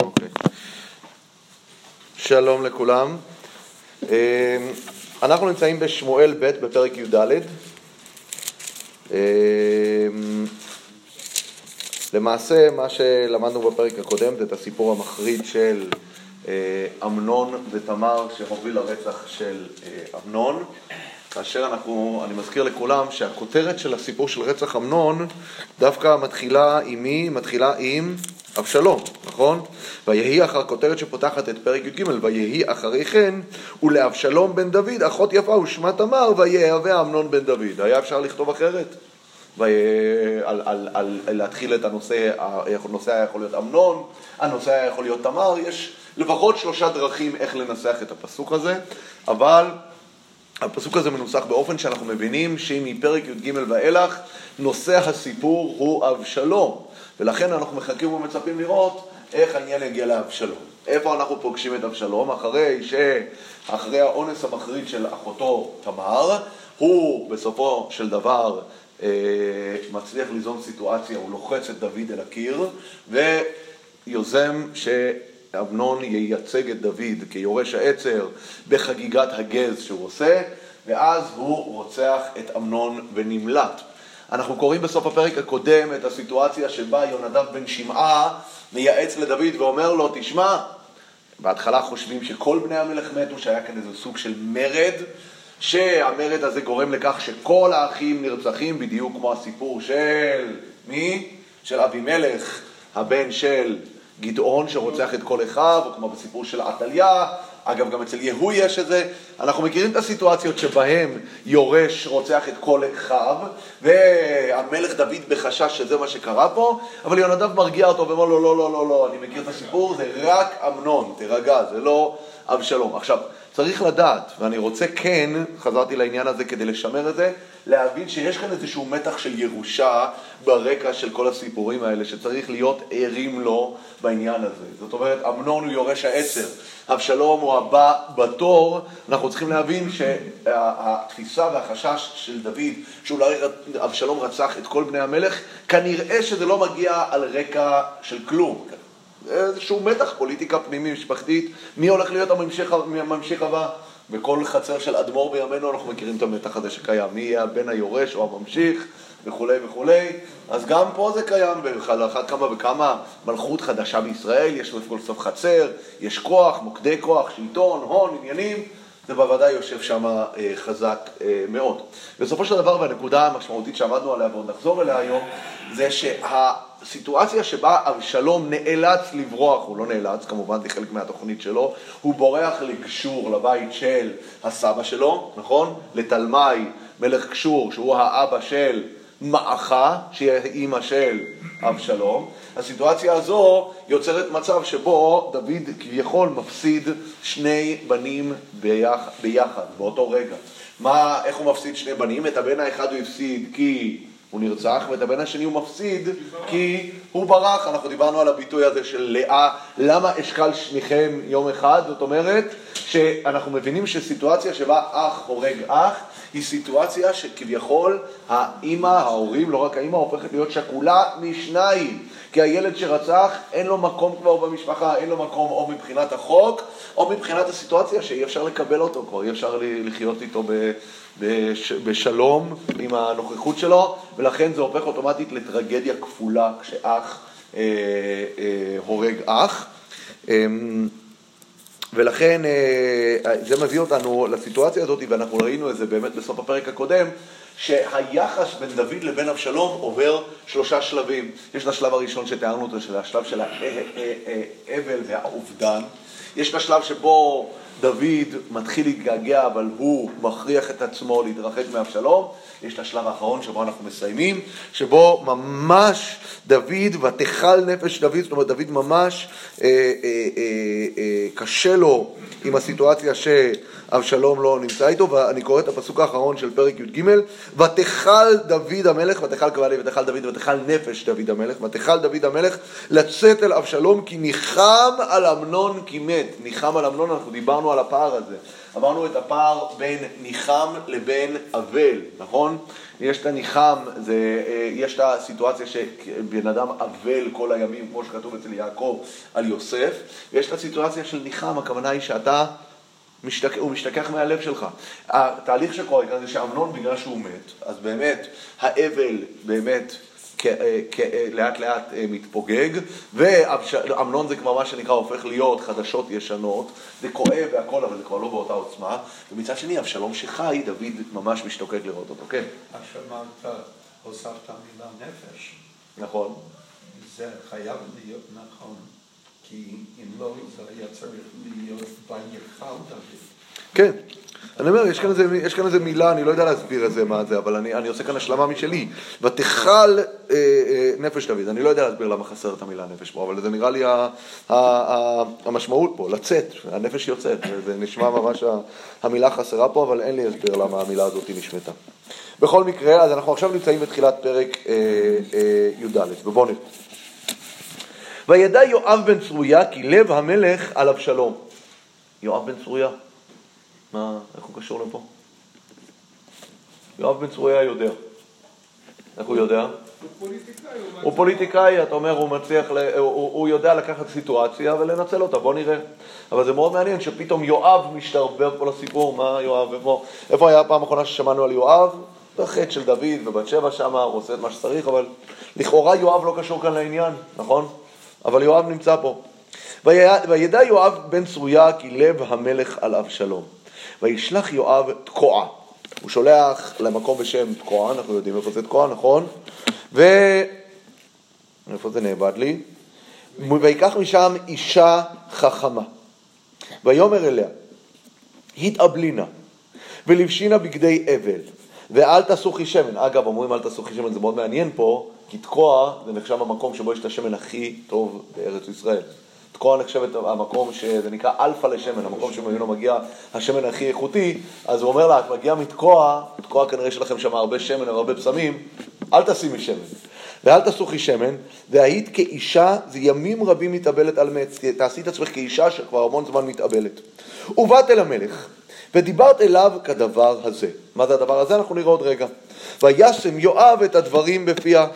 אוקיי. שלום לכולם. אמ, אנחנו נמצאים בשמואל ב' בפרק י"ד. אמ, למעשה, מה שלמדנו בפרק הקודם זה את הסיפור המחריד של אה, אמנון ותמר שהוביל לרצח של אה, אמנון. כאשר אנחנו, אני מזכיר לכולם שהכותרת של הסיפור של רצח אמנון דווקא מתחילה עם מי? מתחילה עם אבשלום, נכון? ויהי אחר כותרת שפותחת את פרק י"ג, ויהי אחרי כן, ולאבשלום בן דוד, אחות יפה ושמה תמר, ויהווה אמנון בן דוד. היה אפשר לכתוב אחרת? על, על, על, על להתחיל את הנושא, הנושא היה יכול להיות אמנון, הנושא היה יכול להיות תמר, יש לפחות שלושה דרכים איך לנסח את הפסוק הזה, אבל הפסוק הזה מנוסח באופן שאנחנו מבינים שאם מפרק י"ג ואילך, נושא הסיפור הוא אבשלום, ולכן אנחנו מחכים ומצפים לראות איך העניין יגיע לאבשלום. איפה אנחנו פוגשים את אבשלום? אחרי שאחרי האונס המחריד של אחותו תמר, הוא בסופו של דבר אה, מצליח ליזום סיטואציה, הוא לוחץ את דוד אל הקיר ויוזם ש... אמנון ייצג את דוד כיורש העצר בחגיגת הגז שהוא עושה, ואז הוא רוצח את אמנון ונמלט. אנחנו קוראים בסוף הפרק הקודם את הסיטואציה שבה יונדב בן שמעה מייעץ לדוד ואומר לו, תשמע, בהתחלה חושבים שכל בני המלך מתו, שהיה כאן איזה סוג של מרד, שהמרד הזה גורם לכך שכל האחים נרצחים, בדיוק כמו הסיפור של מי? של אבימלך, הבן של גדעון שרוצח את כל אחיו, או כמו בסיפור של עתליה, אגב, גם אצל יהוא יש את זה. אנחנו מכירים את הסיטואציות שבהם יורש רוצח את כל אחיו, והמלך דוד בחשש שזה מה שקרה פה, אבל יונדב מרגיע אותו ואומר לו, לא, לא, לא, לא, אני מכיר את הסיפור, זה רק אמנון, תירגע, זה לא אבשלום. עכשיו, צריך לדעת, ואני רוצה כן, חזרתי לעניין הזה כדי לשמר את זה, להבין שיש כאן איזשהו מתח של ירושה ברקע של כל הסיפורים האלה, שצריך להיות ערים לו בעניין הזה. זאת אומרת, אמנון הוא יורש העצר, אבשלום הוא הבא בתור, אנחנו צריכים להבין שהתפיסה והחשש של דוד, שאולי אבשלום רצח את כל בני המלך, כנראה שזה לא מגיע על רקע של כלום. איזשהו מתח, פוליטיקה פנימי משפחתית, מי הולך להיות הממשיך, הממשיך הבא? בכל חצר של אדמו"ר בימינו אנחנו מכירים את המתח הזה שקיים, מי יהיה הבן היורש או הממשיך וכולי וכולי, אז גם פה זה קיים, על אחת כמה וכמה מלכות חדשה בישראל, יש כל סוף חצר, יש כוח, מוקדי כוח, שלטון, הון, עניינים, זה בוודאי יושב שם אה, חזק אה, מאוד. בסופו של דבר, והנקודה המשמעותית שעמדנו עליה ועוד נחזור אליה היום, זה שה... סיטואציה שבה אבשלום נאלץ לברוח, הוא לא נאלץ, כמובן זה חלק מהתוכנית שלו, הוא בורח לגשור, לבית של הסבא שלו, נכון? לתלמי, מלך גשור, שהוא האבא של מעכה, שהיא האימא של אבשלום. הסיטואציה הזו יוצרת מצב שבו דוד כביכול מפסיד שני בנים ביחד, ביחד באותו רגע. מה, איך הוא מפסיד שני בנים? את הבן האחד הוא הפסיד כי הוא נרצח, ואת הבן השני הוא מפסיד כי הוא ברח. אנחנו דיברנו על הביטוי הזה של לאה, למה אשכל שניכם יום אחד? זאת אומרת שאנחנו מבינים שסיטואציה שבה אח הורג אח היא סיטואציה שכביכול האימא, ההורים, לא רק האימא, הופכת להיות שכולה משניים. כי הילד שרצח, אין לו מקום כבר במשפחה, אין לו מקום או מבחינת החוק, או מבחינת הסיטואציה שאי אפשר לקבל אותו כבר, אי אפשר לחיות איתו ב... בשלום עם הנוכחות שלו, ולכן זה הופך אוטומטית לטרגדיה כפולה כשאח אה, אה, הורג אח. אה, ולכן אה, זה מביא אותנו לסיטואציה הזאת, ואנחנו ראינו את זה באמת בסוף הפרק הקודם, שהיחס בין דוד לבין אבשלום עובר שלושה שלבים. יש את השלב הראשון שתיארנו אותו, שזה השלב של האבל והאובדן. יש את השלב שבו דוד מתחיל להתגעגע, אבל הוא מכריח את עצמו להתרחק מאבשלום. יש את השלב האחרון שבו אנחנו מסיימים, שבו ממש דוד, ותכל נפש דוד, זאת אומרת דוד ממש אה, אה, אה, אה, קשה לו עם הסיטואציה שאבשלום לא נמצא איתו, ואני קורא את הפסוק האחרון של פרק י"ג, ותכל דוד המלך, ותכל כבלי ותכל דוד ותכל נפש דוד המלך, ותכל דוד המלך לצאת אל אבשלום כי ניחם על אמנון כי מת. ניחם על אמנון, אנחנו דיברנו על הפער הזה. אמרנו את הפער בין ניחם לבין אבל, נכון? יש את הניחם, זה, אה, יש את הסיטואציה שבן אדם אבל כל הימים, כמו שכתוב אצל יעקב על יוסף, ויש את הסיטואציה של ניחם, הכוונה היא שאתה, משתק, הוא משתכח מהלב שלך. התהליך שקורה כאן זה שאמנון, בגלל שהוא מת, אז באמת, האבל באמת לאט לאט אה, מתפוגג, ואמנון זה כבר מה שנקרא הופך להיות חדשות ישנות, זה כואב והכל, אבל זה כבר לא באותה עוצמה, ומצד שני, אבשלום שחי, דוד ממש משתוקק לראות אותו, כן. עכשיו אמרת, הוספת מילה נפש. נכון. זה חייב להיות נכון, כי אם לא, זה היה צריך להיות ויכל דוד. כן. אני אומר, יש כאן, איזה, יש כאן איזה מילה, אני לא יודע להסביר את זה, מה זה, אבל אני, אני עושה כאן השלמה משלי. ותכל אה, אה, נפש דוד, אני לא יודע להסביר למה חסר את המילה נפש פה, אבל זה נראה לי ה, ה, ה, המשמעות פה, לצאת, הנפש יוצאת, זה נשמע ממש, המילה חסרה פה, אבל אין לי הסבר למה המילה הזאת נשמטה. בכל מקרה, אז אנחנו עכשיו נמצאים בתחילת פרק אה, אה, י"ד, ובואו נראה. וידע יואב בן צרויה כי לב המלך על אבשלום. יואב בן צרויה. מה, איך הוא קשור לפה? יואב בן צרויה יודע. איך הוא יודע? הוא פוליטיקאי, אתה אומר, הוא מצליח, הוא, יודע לקחת סיטואציה ולנצל אותה, בוא נראה. אבל זה מאוד מעניין שפתאום יואב משתרבב פה לסיפור, מה יואב, איפה, איפה היה הפעם האחרונה ששמענו על יואב? זה החטא של דוד ובת שבע שם, הוא עושה את מה שצריך, אבל לכאורה יואב לא קשור כאן לעניין, נכון? אבל יואב נמצא פה. וידע יואב בן צרויה כי לב המלך על אבשלום. וישלח יואב תקועה. הוא שולח למקום בשם תקועה, אנחנו יודעים איפה זה תקועה, נכון? ו... איפה זה נאבד לי? ויקח משם אישה חכמה. ויאמר אליה, התאבלי נא, ולבשי נא בגדי אבל, ואל תסוכי שמן. אגב, אומרים אל תסוכי שמן, זה מאוד מעניין פה, כי תקוע זה נחשב המקום שבו יש את השמן הכי טוב בארץ ישראל. תקוע נחשבת המקום שזה נקרא אלפא לשמן, המקום שממנו מגיע השמן הכי איכותי, אז הוא אומר לה, את מגיעה מתקוע, מתקוע כנראה יש לכם שם הרבה שמן והרבה פסמים, אל תשימי שמן. ואל תסוכי שמן, והיית כאישה, זה ימים רבים מתאבלת על מת, תעשי את עצמך כאישה שכבר המון זמן מתאבלת. ובאת אל המלך, ודיברת אליו כדבר הזה. מה זה הדבר הזה? אנחנו נראה עוד רגע. וישם יואב את הדברים בפיה,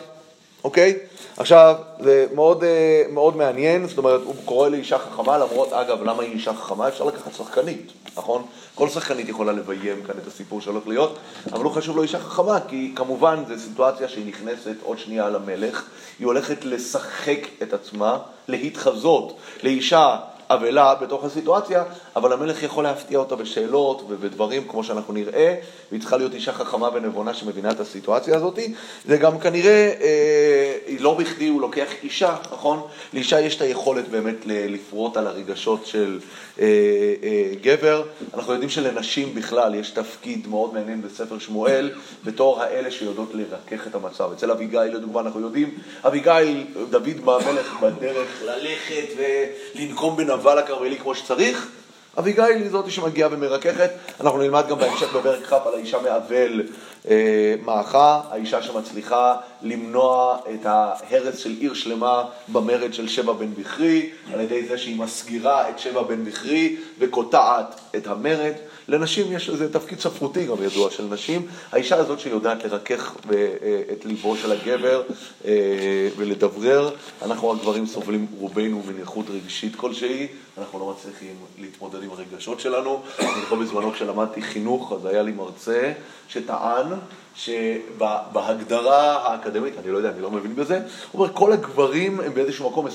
אוקיי? עכשיו, זה מאוד, אה, מאוד מעניין, זאת אומרת, הוא קורא לאישה חכמה, למרות, אגב, למה היא אישה חכמה? אפשר לקחת שחקנית, נכון? כל שחקנית יכולה לביים כאן את הסיפור שהולך להיות, אבל הוא חשוב לו אישה חכמה, כי כמובן זו סיטואציה שהיא נכנסת עוד שנייה למלך, היא הולכת לשחק את עצמה, להתחזות לאישה אבלה בתוך הסיטואציה, אבל המלך יכול להפתיע אותה בשאלות ובדברים כמו שאנחנו נראה, והיא צריכה להיות אישה חכמה ונבונה שמבינה את הסיטואציה הזאת. זה גם כנראה, אה, לא בכדי הוא לוקח אישה, נכון? לאישה יש את היכולת באמת לפרוט על הרגשות של אה, אה, גבר. אנחנו יודעים שלנשים בכלל יש תפקיד מאוד מעניין בספר שמואל, בתור האלה שיודעות לרכך את המצב. אצל אביגיל, לדוגמה, אנחנו יודעים, אביגיל, דוד המלך בדרך ללכת ולנקום בנבל הכרמלי כמו שצריך. אביגיל היא זאת שמגיעה ומרככת. אנחנו נלמד גם בהמשך בפרק כ' על האישה מאבל אה, מעכה, האישה שמצליחה למנוע את ההרס של עיר שלמה במרד של שבע בן בכרי, על ידי זה שהיא מסגירה את שבע בן בכרי וקוטעת את המרד. לנשים יש איזה תפקיד ספרותי גם ידוע של נשים. האישה הזאת שיודעת לרכך אה, את ליבו של הגבר אה, ולדברר, אנחנו הגברים סובלים רובנו מנכות רגשית כלשהי, אנחנו לא מצליחים להתמודד עם הרגשות שלנו. אני זוכר בזמנו כשלמדתי חינוך, אז היה לי מרצה שטען שבהגדרה האקדמית, אני לא יודע, אני לא מבין בזה, הוא אומר, כל הגברים הם באיזשהו מקום 25%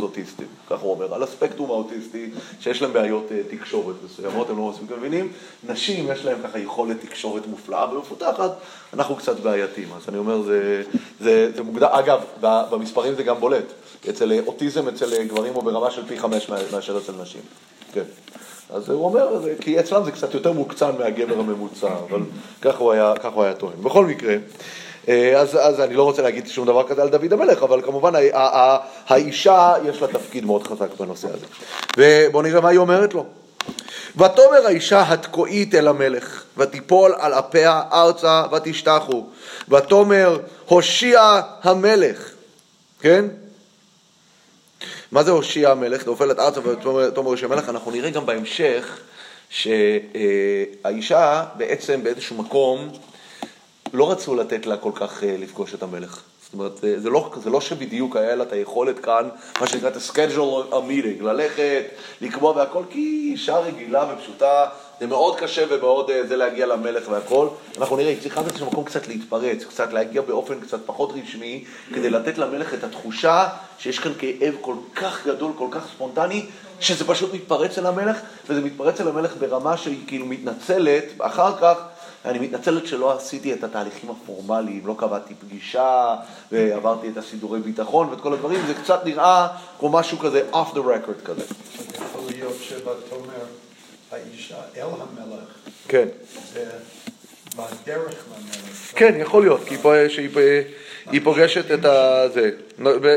אוטיסטים, כך הוא אומר, על הספקטרום האוטיסטי, שיש להם בעיות uh, תקשורת מסוימות, הם לא מספיק מבינים, נשים יש להם ככה יכולת תקשורת מופלאה ומפותחת, אנחנו קצת בעייתים, אז אני אומר, זה, זה, זה מוגדר, אגב, במספרים זה גם בולט, אצל אוטיזם אצל גברים הוא ברמה של פי חמש מאשר אצל נשים, כן. אז הוא אומר, כי אצלם זה קצת יותר מוקצן מהגבר הממוצע, אבל ככה הוא היה, כך הוא היה טוען. בכל מקרה, אה, אז, אז אני לא רוצה להגיד שום דבר כזה על דוד המלך, אבל כמובן האישה יש לה תפקיד מאוד חזק בנושא הזה. ובואו נראה מה היא אומרת לו. ותאמר האישה התקועית אל המלך, ותיפול על אפיה ארצה ותשתחו, ותאמר הושיע המלך, כן? מה זה הושיע המלך? נופלת ארצה ותאמר הושיע המלך, אנחנו נראה גם בהמשך שהאישה בעצם באיזשהו מקום לא רצו לתת לה כל כך אה, לפגוש את המלך. זאת אומרת, זה לא, זה לא שבדיוק היה לה את היכולת כאן, מה שנקרא את ה-schedule a meeting, ללכת, לקבוע והכל, כי אישה רגילה ופשוטה, זה מאוד קשה ומאוד אה, זה להגיע למלך והכל. אנחנו נראה, היא צריכה באיזשהו מקום קצת להתפרץ, קצת להגיע באופן קצת פחות רשמי, כדי לתת למלך את התחושה שיש כאן כאב כל כך גדול, כל כך ספונטני, שזה פשוט מתפרץ אל המלך, וזה מתפרץ אל המלך ברמה שהיא כאילו מתנצלת, אחר כך אני מתנצלת שלא עשיתי את התהליכים הפורמליים, לא קבעתי פגישה ועברתי את הסידורי ביטחון ואת כל הדברים, זה קצת נראה כמו משהו כזה off the record כזה. יכול להיות שבתומר האישה אל המלך, כן. זה בדרך למלך. כן, יכול להיות, כי היא פוגשת את ה... זה.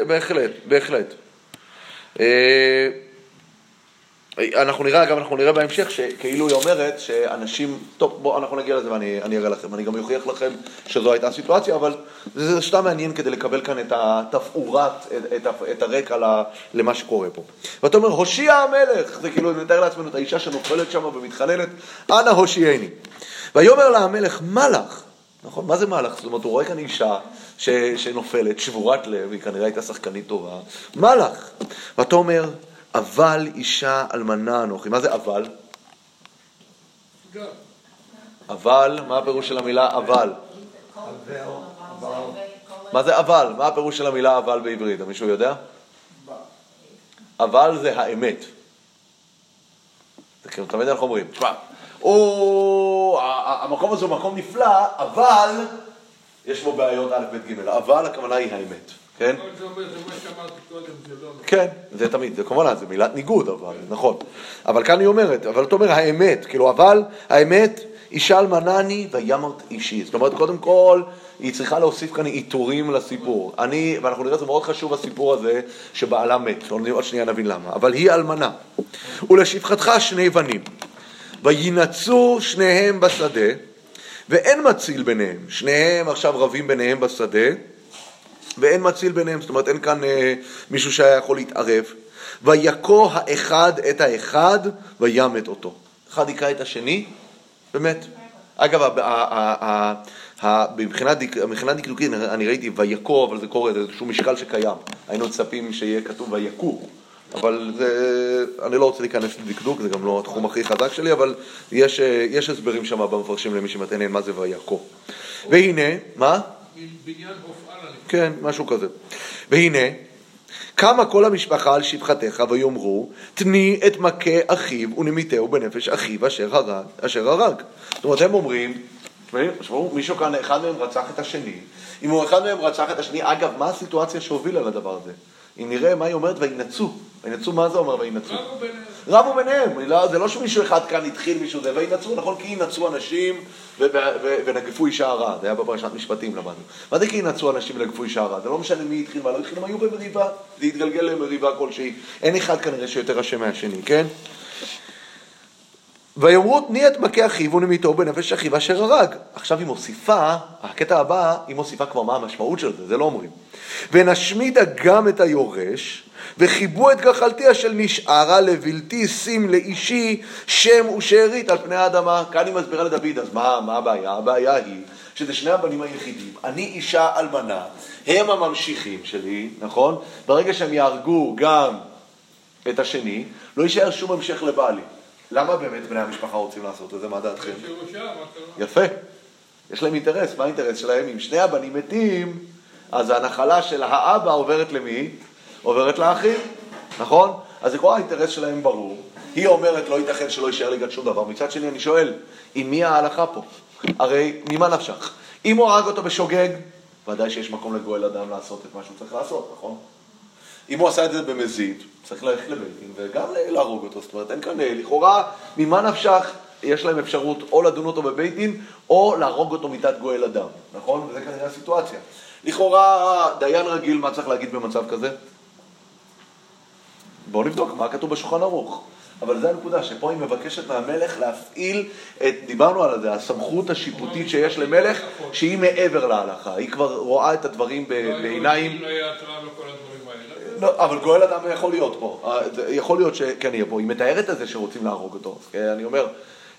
בהחלט, בהחלט. אנחנו נראה, אגב, אנחנו נראה בהמשך שכאילו היא אומרת שאנשים, טוב, בואו אנחנו נגיע לזה ואני אראה לכם, אני גם אוכיח לכם שזו הייתה הסיטואציה, אבל זה סתם מעניין כדי לקבל כאן את התפאורת, את, את, את הרקע למה שקורה פה. ואתה אומר, הושיע המלך, זה כאילו, נתאר לעצמנו את האישה שנופלת שם ומתחננת, אנא הושיעני. ויאמר לה המלך, מה לך? נכון, מה זה מהלך? זאת אומרת, הוא רואה כאן אישה ש, שנופלת, שבורת לב, היא כנראה הייתה שחקנית טובה, מה לך? ואתה אומר, אבל אישה אלמנה אנוכי. מה זה אבל? אבל, מה הפירוש של המילה אבל? מה זה אבל? מה הפירוש של המילה אבל בעברית? מישהו יודע? אבל זה האמת. זה כאילו, תמיד אנחנו אומרים, תשמע, המקום הזה הוא מקום נפלא, אבל יש בו בעיות א', ב', ג', אבל הכוונה היא האמת. כן? זה אומר, זה מה שאמרתי קודם, זה לא... כן, זה תמיד, זה כמובן, זה מילת ניגוד, אבל, נכון. אבל כאן היא אומרת, אבל אתה אומר האמת, כאילו, אבל האמת, אישה אלמנני וימרת אישי. זאת אומרת, קודם כל, היא צריכה להוסיף כאן עיטורים לסיפור. אני, ואנחנו נראה, זה מאוד חשוב הסיפור הזה, שבעלה מת, עוד שנייה נבין למה, אבל היא אלמנה. ולשפחתך שני בנים, וינצו שניהם בשדה, ואין מציל ביניהם. שניהם עכשיו רבים ביניהם בשדה. ואין מציל ביניהם, זאת אומרת אין כאן אה, מישהו שהיה יכול להתערב. ויכו האחד את האחד וימת אותו. אחד היכה את השני ומת. אגב, מבחינה דקדוקית אני ראיתי ויכו, אבל זה קורה, זה איזשהו משקל שקיים. היינו מצפים שיהיה כתוב ויכו. אבל זה, אני לא רוצה להיכנס לדקדוק, זה גם לא התחום הכי חזק שלי, אבל יש, אה, יש הסברים שם במפרשים למי שמתעניין מה זה ויכו. והנה, מה? בניין כן, משהו כזה. והנה, קמה כל המשפחה על שפחתך ויאמרו, תני את מכה אחיו ונמיתהו בנפש אחיו אשר הרג. אשר הרג. זאת אומרת, הם אומרים, תשמעו, מישהו כאן, אחד מהם רצח את השני. אם הוא אחד מהם רצח את השני, אגב, מה הסיטואציה שהובילה לדבר הזה? אם נראה מה היא אומרת, וינצו. וינצו, מה זה אומר וינצו? רבו ביניהם. לא, זה לא שמישהו אחד כאן התחיל מישהו זה, וינצו, נכון? כי ינצו אנשים ונגפו אישה רע. זה היה בפרשת משפטים למדנו. מה זה כי ינצו אנשים ונגפו אישה רע? זה לא משנה מי התחיל, מה לא התחיל, הם היו במריבה. זה התגלגל למריבה כלשהי. אין אחד כנראה שיותר אשם מהשני, כן? ויאמרו תני את מכה אחיו ונמיתו בנפש אחיו אשר הרג. עכשיו היא מוסיפה, הקטע הבא, היא מוסיפה כבר מה המשמעות של זה, זה לא אומרים. ונשמידה גם את היורש, וחיבו את גחלתיה של נשארה לבלתי שים לאישי שם ושארית על פני האדמה. כאן היא מסבירה לדוד, אז מה, מה הבעיה? הבעיה היא שזה שני הבנים היחידים, אני אישה אלמנה, הם הממשיכים שלי, נכון? ברגע שהם יהרגו גם את השני, לא יישאר שום המשך לבעלי. למה באמת בני המשפחה רוצים לעשות את זה? מה דעתכם? יפה. יש להם אינטרס, מה האינטרס שלהם? אם שני הבנים מתים, אז הנחלה של האבא עוברת למי? עוברת לאחים, נכון? אז זה האינטרס שלהם ברור. היא אומרת, לא ייתכן שלא יישאר לי גם שום דבר. מצד שני, אני שואל, עם מי ההלכה פה? הרי ממה נפשך? אם הוא הרג אותו בשוגג, ודאי שיש מקום לגואל אדם לעשות את מה שהוא צריך לעשות, נכון? אם הוא עשה את זה במזיד, צריך ללכת לבית וגם להרוג אותו. זאת אומרת, אין כאן, לכאורה, ממה נפשך, יש להם אפשרות או לדון אותו בבית דין, או להרוג אותו מיתת גואל אדם, נכון? וזה כנראה הסיטואציה. לכאורה, דיין רגיל, מה צריך להגיד במצב כזה? בואו נבדוק מה כתוב בשולחן ערוך. אבל זו הנקודה, שפה היא מבקשת מהמלך להפעיל את, דיברנו על זה, הסמכות השיפוטית שיש למלך, שהיא מעבר להלכה. היא כבר רואה את הדברים ב- בעיניים... לא. לא, אבל גואל אדם יכול להיות פה. אה, יכול להיות שכן יהיה פה. היא מתארת את זה שרוצים להרוג אותו. כן, אני אומר,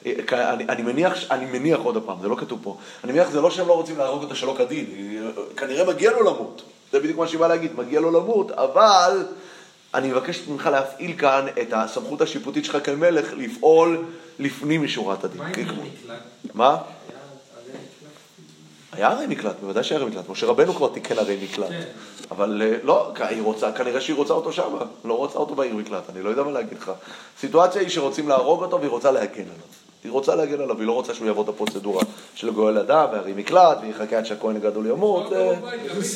אה, אני, אני מניח, אני מניח עוד פעם, זה לא כתוב פה. אני מניח זה לא שהם לא רוצים להרוג אותו שלא כדין. אה, כנראה מגיע לו למות. זה בדיוק מה שהיא באה להגיד, מגיע לו למות, אבל אני מבקש ממך להפעיל כאן את הסמכות השיפוטית שלך כמלך לפעול לפנים משורת הדין. מה עם כמו- מקלט? מה? היה מקלט? הרי מקלט, בוודאי שהיה הרי מקלט. משה רבנו כבר תיקן הרי מקלט. כן. אבל אה, לא, היא רוצה, כנראה שהיא רוצה אותו שם, לא רוצה אותו בעיר מקלט, אני לא יודע מה להגיד לך. הסיטואציה היא שרוצים להרוג אותו והיא רוצה להגן עליו. היא רוצה להגן עליו, היא לא רוצה שהוא יעבור את הפרוצדורה של גואל אדם והרי מקלט, ויחכה עד שהכהן הגדול ימות. אה,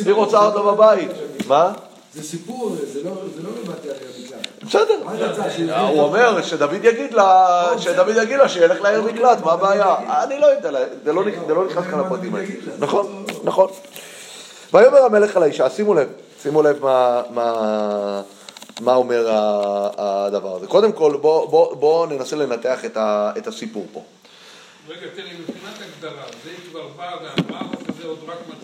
היא רוצה אותו בבית. מה? זה סיפור, זה לא זה לא מבטא עליה מקלט. בסדר. הוא אומר שדוד יגיד לה, שדוד יגיד לה שילך לעיר מקלט, מה הבעיה? אני לא יודע, זה לא לא נכנס כאן לפרטים האלה. נכון, נכון. ויאמר המלך על האישה, שימו לב, שימו לב מה- מה- מה אומר ה- הדבר הזה. קודם כל, בואו בוא, בוא ננסה לנתח את ה- את הסיפור פה. רגע, תראה, מבחינת הגדרה, זה כבר באה ואמרה,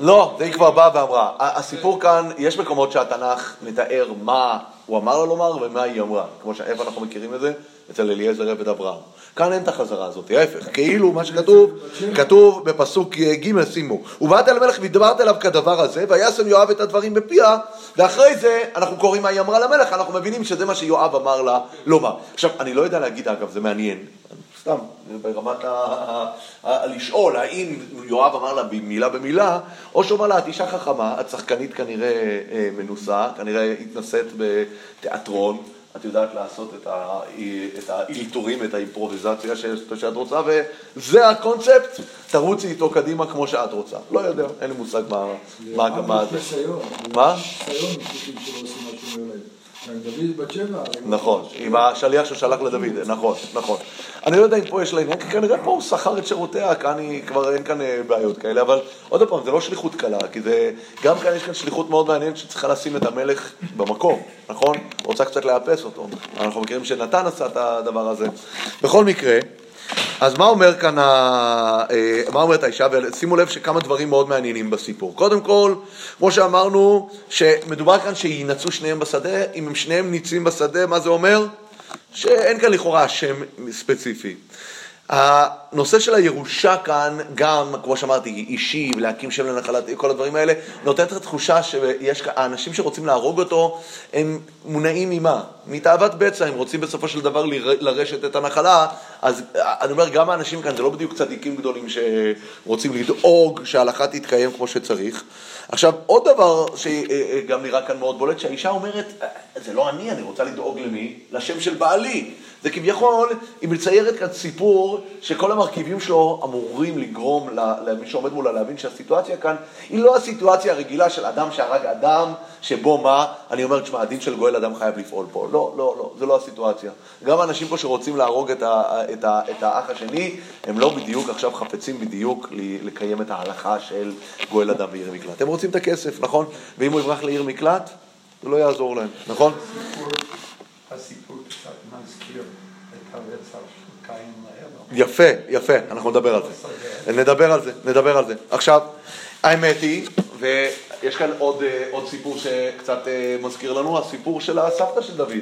לא, זה היא כבר באה ואמרה. הסיפור כאן, יש מקומות שהתנ"ך מתאר מה הוא אמר לה לומר ומה היא אמרה. כמו שאיפה אנחנו מכירים את זה? אצל אליעזר עבד אברהם. כאן אין את החזרה הזאת, ההפך. כאילו מה שכתוב, כתוב בפסוק ג' שימו. ובאת אל המלך ודיברת אליו כדבר הזה, וישם יואב את הדברים בפיה, ואחרי זה אנחנו קוראים מה היא אמרה למלך, אנחנו מבינים שזה מה שיואב אמר לה לומר. עכשיו, אני לא יודע להגיד, אגב, זה מעניין. סתם, ברמת ה... ה- ה- לשאול האם יואב אמר לה מילה במילה, או שהוא אמר לה, את אישה חכמה, את שחקנית כנראה אה, מנוסה, כנראה התנסית בתיאטרון, את יודעת לעשות את ה- את האילתורים, את האימפרוביזציה ש- שאת רוצה, וזה הקונספט, תרוצי איתו קדימה כמו שאת רוצה. לא יודע, אין לי מושג מה, מה, מה זה. מה? דוד בת שבע. הוא- נכון, עם השליח ששלח לדוד, נכון, נכון. אני לא יודע אם פה יש לה עניין, כי כנראה פה הוא שכר את שירותיה, כאן היא, כבר אין כאן אה, בעיות כאלה, אבל עוד פעם, זה לא שליחות קלה, כי זה, גם כאן יש כאן שליחות מאוד מעניינת שצריכה לשים את המלך במקום, נכון? רוצה קצת לאפס אותו. אנחנו מכירים שנתן עשה את הדבר הזה. בכל מקרה, אז מה אומר כאן, ה... אה, מה אומרת האישה, ושימו לב שכמה דברים מאוד מעניינים בסיפור. קודם כל, כמו שאמרנו, שמדובר כאן שיינצו שניהם בשדה, אם הם שניהם ניצים בשדה, מה זה אומר? שאין כאן לכאורה שם ספציפי. הנושא של הירושה כאן, גם, כמו שאמרתי, אישי, להקים שם לנחלת, כל הדברים האלה, נותן את התחושה שיש, האנשים שרוצים להרוג אותו, הם מונעים ממה? מתאוות בצע, הם רוצים בסופו של דבר לר- לרשת את הנחלה, אז אני אומר, גם האנשים כאן, זה לא בדיוק צדיקים גדולים שרוצים לדאוג שההלכה תתקיים כמו שצריך. עכשיו, עוד דבר שגם נראה כאן מאוד בולט, שהאישה אומרת, זה לא אני, אני רוצה לדאוג למי? לשם של בעלי. זה כביכול, היא מציירת כאן סיפור שכל המרכיבים שלו אמורים לגרום למי שעומד מולה להבין שהסיטואציה כאן היא לא הסיטואציה הרגילה של אדם שהרג אדם, שבו מה, אני אומר, תשמע, הדין של גואל אדם חייב לפעול פה. לא, לא, לא, זה לא הסיטואציה. גם האנשים פה שרוצים להרוג את, ה, את, ה, את האח השני, הם לא בדיוק עכשיו חפצים בדיוק לקיים את ההלכה של גואל אדם ועיר מקלט. הם רוצים את הכסף, נכון? ואם הוא יברח לעיר מקלט, זה לא יעזור להם, נכון? הסיפור- קצת מזכיר את הרצח של קין. יפה, יפה, אנחנו נדבר על זה. נדבר על זה, נדבר על זה. עכשיו, האמת היא, ויש כאן עוד, אה, עוד סיפור שקצת אה, מזכיר לנו, הסיפור של הסבתא של דוד.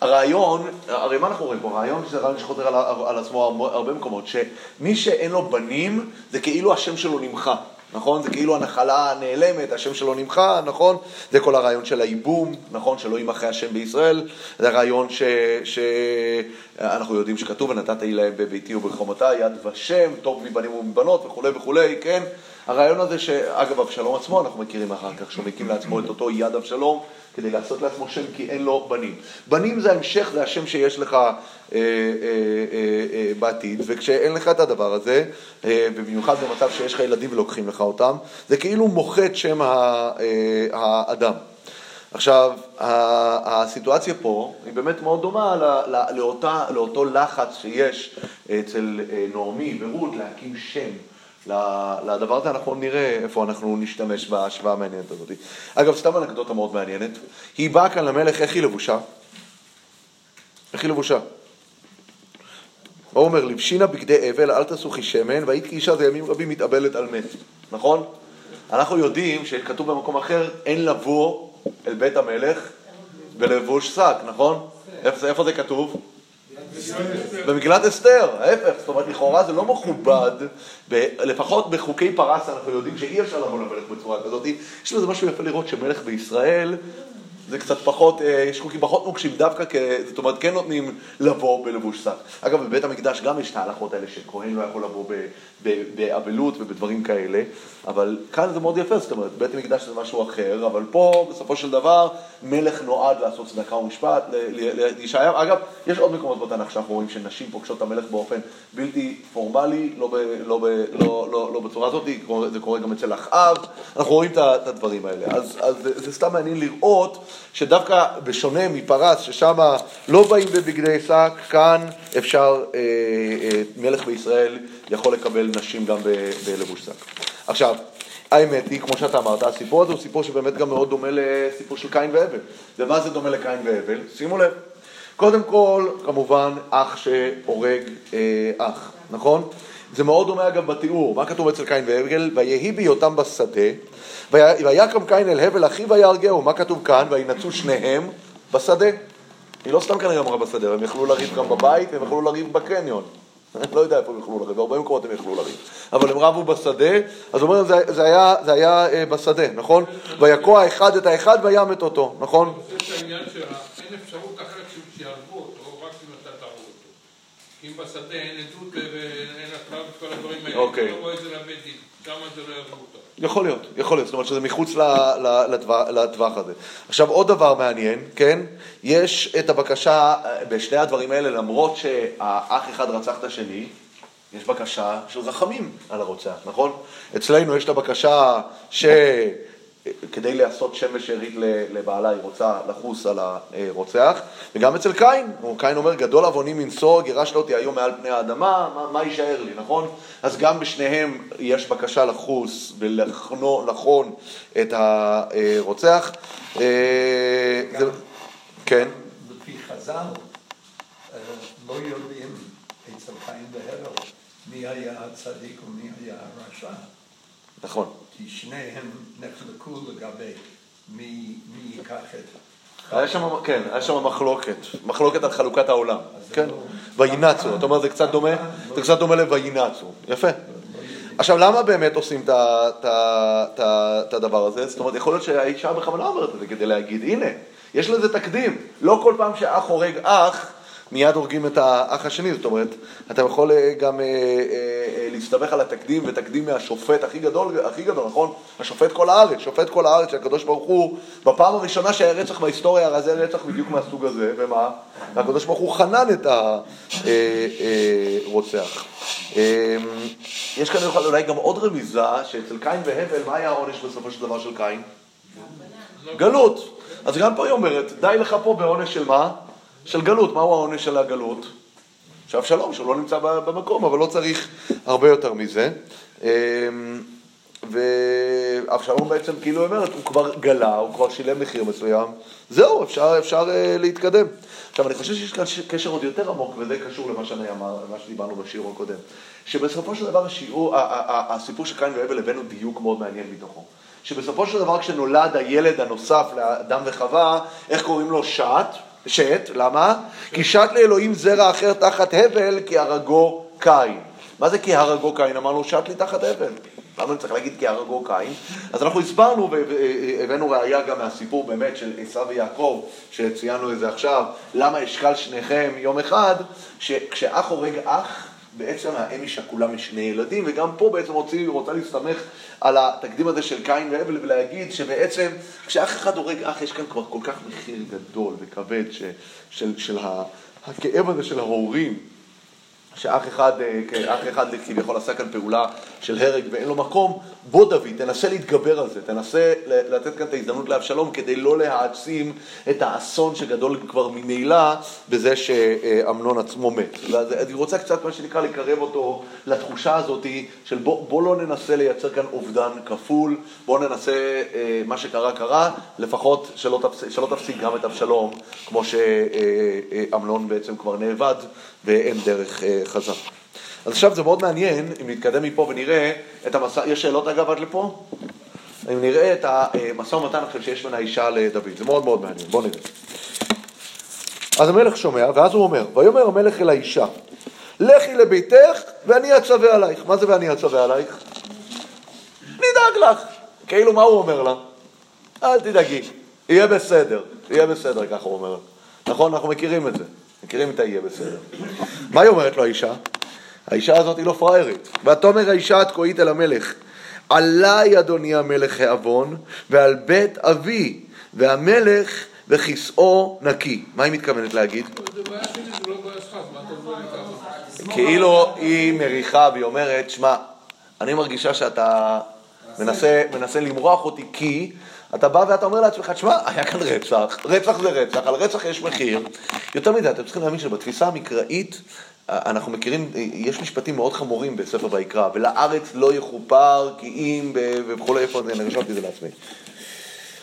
הרעיון, הרי מה אנחנו רואים פה? הרעיון זה רעיון שחוזר על, על עצמו הרבה- מקומות, שמי שאין לו בנים, זה כאילו השם שלו נמחא. נכון? זה כאילו הנחלה נעלמת, השם שלו נמחא, נכון? זה כל הרעיון של הייבום, נכון? שלא יימחה השם בישראל. זה הרעיון שאנחנו יודעים שכתוב, ונתתי להם בביתי ובחומותיי יד ושם, טוב מבנים ומבנות וכולי וכולי, כן? הרעיון הזה שאגב, אבשלום עצמו, אנחנו מכירים אחר כך, שהוא מקים לעצמו את אותו יד אבשלום, כדי לעשות לעצמו שם כי אין לו בנים. בנים זה ההמשך, זה השם שיש לך אה, אה, אה, אה, בעתיד, וכשאין לך את הדבר הזה, אה, ובמיוחד במצב שיש לך ילדים ולוקחים לך אותם, זה כאילו מוחק שם ה- אה, האדם. עכשיו, הסיטואציה פה היא באמת מאוד דומה ל- ל- לאותה, לאותו לחץ שיש אצל אה, נעמי ורות להקים שם. לדבר הזה אנחנו נראה איפה אנחנו נשתמש בהשוואה המעניינת הזאת. אגב, סתם אנקדוטה מאוד מעניינת. היא באה כאן למלך, איך היא לבושה? איך היא לבושה? הוא אומר, לבשינה בגדי אבל, אל תסוכי שמן, והיית כאישה זה ימים רבים מתאבלת על מת. נכון? אנחנו יודעים שכתוב במקום אחר, אין לבוא אל בית המלך בלבוש שק, נכון? איפה זה כתוב? במגילת אסתר, ההפך, זאת אומרת, לכאורה זה לא מכובד, לפחות בחוקי פרס אנחנו יודעים שאי אפשר לבוא למלך בצורה כזאת. יש לזה משהו יפה לראות שמלך בישראל זה קצת פחות, אה, יש חוקים פחות נוקשים דווקא. זאת אומרת, כן נותנים לבוא בלבוש שק. אגב, בבית המקדש גם יש את ההלכות האלה שכהן לא יכול לבוא באבלות ובדברים כאלה, אבל כאן זה מאוד יפה, זאת אומרת, בית המקדש זה משהו אחר, אבל פה, בסופו של דבר, מלך נועד לעשות צדקה ומשפט, להישאר. אגב, יש עוד מקומות בתנ"ך שאנחנו רואים שנשים פוגשות את המלך באופן בלתי פורמלי, לא, ב, לא, ב, לא, לא, לא בצורה הזאת, זה קורה גם אצל אחאב, אנחנו רואים את הדברים האלה. אז, אז זה, זה סתם מעניין לראות שדווקא בשונה מפרס, ששם לא באים בבגדי שק, כאן אפשר, אה, אה, מלך בישראל יכול לקבל נשים גם בלבוש שק. עכשיו, האמת היא, כמו שאתה אמרת, הסיפור הזה הוא סיפור שבאמת גם מאוד דומה לסיפור של קין והבל. ומה זה דומה לקין והבל? שימו לב. קודם כל, כמובן, אח שהורג אה, אח, נכון? זה מאוד דומה אגב בתיאור. מה כתוב אצל קין והבל? ויהי בהיותם בשדה, ויקם קין אל הבל אחיו ויהרגהו. מה כתוב כאן? וינצו שניהם בשדה. היא לא סתם כנראה אמרה בשדה, הם יכלו לריב גם בבית, הם יכלו לריב בקניון. לא יודע איפה הם יכלו לריב, בהרבה מקומות הם יכלו לריב. אבל הם רבו בשדה, אז הוא אומר, זה, זה היה, זה היה אה, בשדה, נכון? ויקוע אחד את האחד וימת אותו, נכון? אני חושב שהעניין שאין אפשרות אחרת שיהרגו אותו, רק אם אתה תהרוג אותו. אם בשדה אין עדות הדברים האלה, אוקיי. לא רואה את זה לבית דין, כמה זה לא אותו. יכול להיות, יכול להיות, זאת אומרת שזה מחוץ לטווח הזה. עכשיו עוד דבר מעניין, כן? יש את הבקשה בשני הדברים האלה, למרות שהאח אחד רצח את השני, יש בקשה של רחמים על הרוצח, נכון? אצלנו יש את הבקשה ש... כדי לעשות שם ושארית לבעלה, היא רוצה לחוס על הרוצח, וגם אצל קין, קין אומר, גדול עווני מנשוא, גירשת אותי היום מעל פני האדמה, מה, מה יישאר לי, נכון? אז גם בשניהם יש בקשה לחוס ולחון את הרוצח. אה, זה... כן. לפי חז"ל, אה, לא יודעים אצל קין והבל מי היה הצדיק ומי היה הרשע. נכון. כי שניהם נחלקו לגבי מי, מי ייקח את... היה שם, כן, היה שם מחלוקת, מחלוקת על חלוקת העולם, כן, וינצו, אתה אומר זה קצת דומה, זה קצת דומה לוינצו, יפה. עכשיו למה באמת עושים את הדבר הזה? זאת אומרת, יכול להיות שהאישה בכוונה אומרת את זה כדי להגיד, הנה, יש לזה תקדים, לא כל פעם שאח הורג אח, מיד הורגים את האח השני, זאת אומרת, אתה יכול אה, גם אה, אה, להסתבך על התקדים, ותקדים מהשופט הכי גדול, הכי גדול, נכון? השופט כל הארץ, שופט כל הארץ, שהקדוש ברוך הוא, בפעם הראשונה שהיה רצח בהיסטוריה, הרי זה רצח בדיוק מהסוג הזה, ומה? והקדוש ברוך הוא חנן את הרוצח. יש כאן אולי גם עוד רמיזה, שאצל קין והבל, מה היה העונש בסופו של דבר של קין? גלות. אז גם פה היא אומרת, די לך פה בעונש של מה? של גלות. מהו העונש של הגלות? שאבשלום, שהוא לא נמצא במקום, אבל לא צריך הרבה יותר מזה. אמ, ואבשלום בעצם, כאילו אומרת, הוא כבר גלה, הוא כבר שילם מחיר מסוים, זהו, אפשר, אפשר uh, להתקדם. עכשיו, אני חושב שיש כאן קשר עוד יותר עמוק, וזה קשור למה שאני אמר, למה שדיברנו בשיעור הקודם, שבסופו של דבר השיעור, הסיפור של קין והבל הבאנו דיוק מאוד מעניין מתוכו. שבסופו של דבר כשנולד הילד הנוסף לאדם וחווה, איך קוראים לו שת? שת, למה? כי שת לאלוהים זרע אחר תחת הבל כי הרגו קין. מה זה כי הרגו קין? אמרנו שת לי תחת הבל. למה אני צריך להגיד כי הרגו קין? אז אנחנו הסברנו והבאנו ראייה גם מהסיפור באמת של עשו ויעקב, שציינו את זה עכשיו, למה אשכל שניכם יום אחד, שכשאח הורג אח, בעצם האם היא שכולה משני ילדים, וגם פה בעצם רוצה להסתמך על התקדים הזה של קין והבל ולהגיד שבעצם כשאח אחד הורג אח יש כאן כבר כל כך מחיר גדול וכבד ש, של, של הכאב הזה של ההורים שאח אחד, אה, כן, אח אחד כביכול עשה כאן פעולה של הרג ואין לו מקום, בוא דוד, תנסה להתגבר על זה, תנסה לתת כאן את ההזדמנות לאבשלום כדי לא להעצים את האסון שגדול כבר ממילא בזה שאמנון עצמו מת. אני רוצה קצת, מה שנקרא, לקרב אותו לתחושה הזאת של בוא, בוא לא ננסה לייצר כאן אובדן כפול, בוא ננסה, אה, מה שקרה קרה, לפחות שלא, שלא תפסיק גם את אבשלום, כמו שאמנון בעצם כבר נאבד ואין דרך אה, חזרה. אז עכשיו זה מאוד מעניין, אם נתקדם מפה ונראה את המסע, יש שאלות אגב עד לפה? אם נראה את המשא ומתן עכשיו שיש בין האישה לדוד, זה מאוד מאוד מעניין, בואו נראה. אז המלך שומע, ואז הוא אומר, ויאמר המלך אל האישה, לכי לביתך ואני אצווה עלייך. מה זה ואני אצווה עלייך? נדאג לך. כאילו, מה הוא אומר לה? אל תדאגי, יהיה בסדר, יהיה בסדר, ככה הוא אומר. נכון, אנחנו מכירים את זה, מכירים את ה"יהיה בסדר". מה היא אומרת לו האישה? האישה הזאת היא לא פראיירית. ותאמר האישה התקועית אל המלך, עליי אדוני המלך העוון, ועל בית אבי, והמלך וכיסאו נקי. מה היא מתכוונת להגיד? כאילו היא מריחה והיא אומרת, שמע, אני מרגישה שאתה מנסה, מנסה למרוח אותי כי אתה בא ואתה אומר לעצמך, תשמע, היה כאן רצח, רצח זה רצח, על רצח יש מחיר. יותר מדי, אתם צריכים להאמין שבתפיסה המקראית, אנחנו מכירים, יש משפטים מאוד חמורים בספר ויקרא, ולארץ לא יכופר כי אם וכולי, איפה אני רשמתי את זה לעצמי.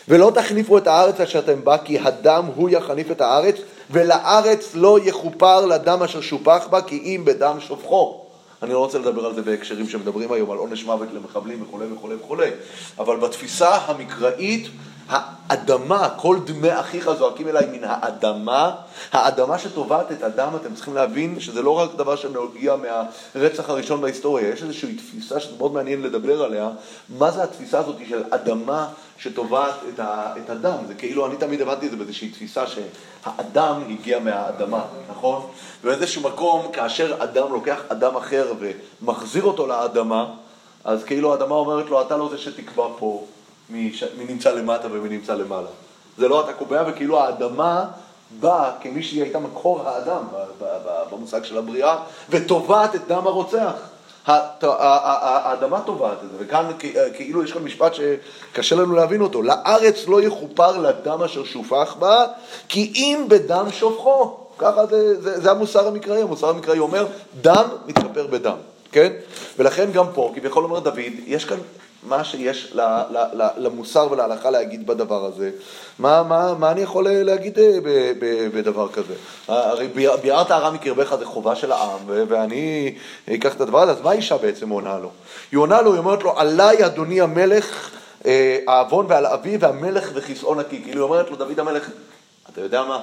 ולא תחניפו את הארץ אשר אתם בה, כי הדם הוא יחניף את הארץ, ולארץ לא יכופר לדם אשר שופך בה, כי אם בדם שופכו. אני לא רוצה לדבר על זה בהקשרים שמדברים היום על עונש מוות למחבלים וכולי וכולי וכולי, אבל בתפיסה המקראית האדמה, כל דמי אחיך זועקים אליי מן האדמה, האדמה שטובעת את אדם, אתם צריכים להבין שזה לא רק דבר שנוגע מהרצח הראשון בהיסטוריה, יש איזושהי תפיסה שזה מאוד מעניין לדבר עליה, מה זה התפיסה הזאת של אדמה שטובעת את, את הדם, זה כאילו, אני תמיד הבנתי את זה באיזושהי תפיסה שהאדם הגיע מהאדמה, נכון? ובאיזשהו מקום, כאשר אדם לוקח אדם אחר ומחזיר אותו לאדמה, אז כאילו האדמה אומרת לו, אתה לא זה שתקבע פה. מי, נמצא למטה ומי נמצא למעלה. זה לא אתה קובע, וכאילו האדמה באה כמי שהיא הייתה מקור האדם במושג של הבריאה, וטובעת את דם הרוצח. האדמה טובעת את זה, וכאן כאילו יש כאן משפט שקשה לנו להבין אותו. לארץ לא יכופר לדם אשר שופך בה, כי אם בדם שופכו. ככה זה, זה, זה המוסר המקראי, המוסר המקראי אומר, דם מתכפר בדם, כן? ולכן גם פה, כביכול אומר דוד, יש כאן מה שיש למוסר ולהלכה להגיד בדבר הזה. מה, מה, מה אני יכול להגיד אה, בדבר כזה? הרי ביארת הרע מקרבך זה חובה של העם, ואני אקח את הדבר הזה, אז מה האישה בעצם עונה לו? היא עונה לו, היא אומרת לו, עליי אדוני המלך אה, העוון ועל אבי והמלך וכיסאו נקי. כאילו היא אומרת לו, דוד המלך, אתה יודע מה?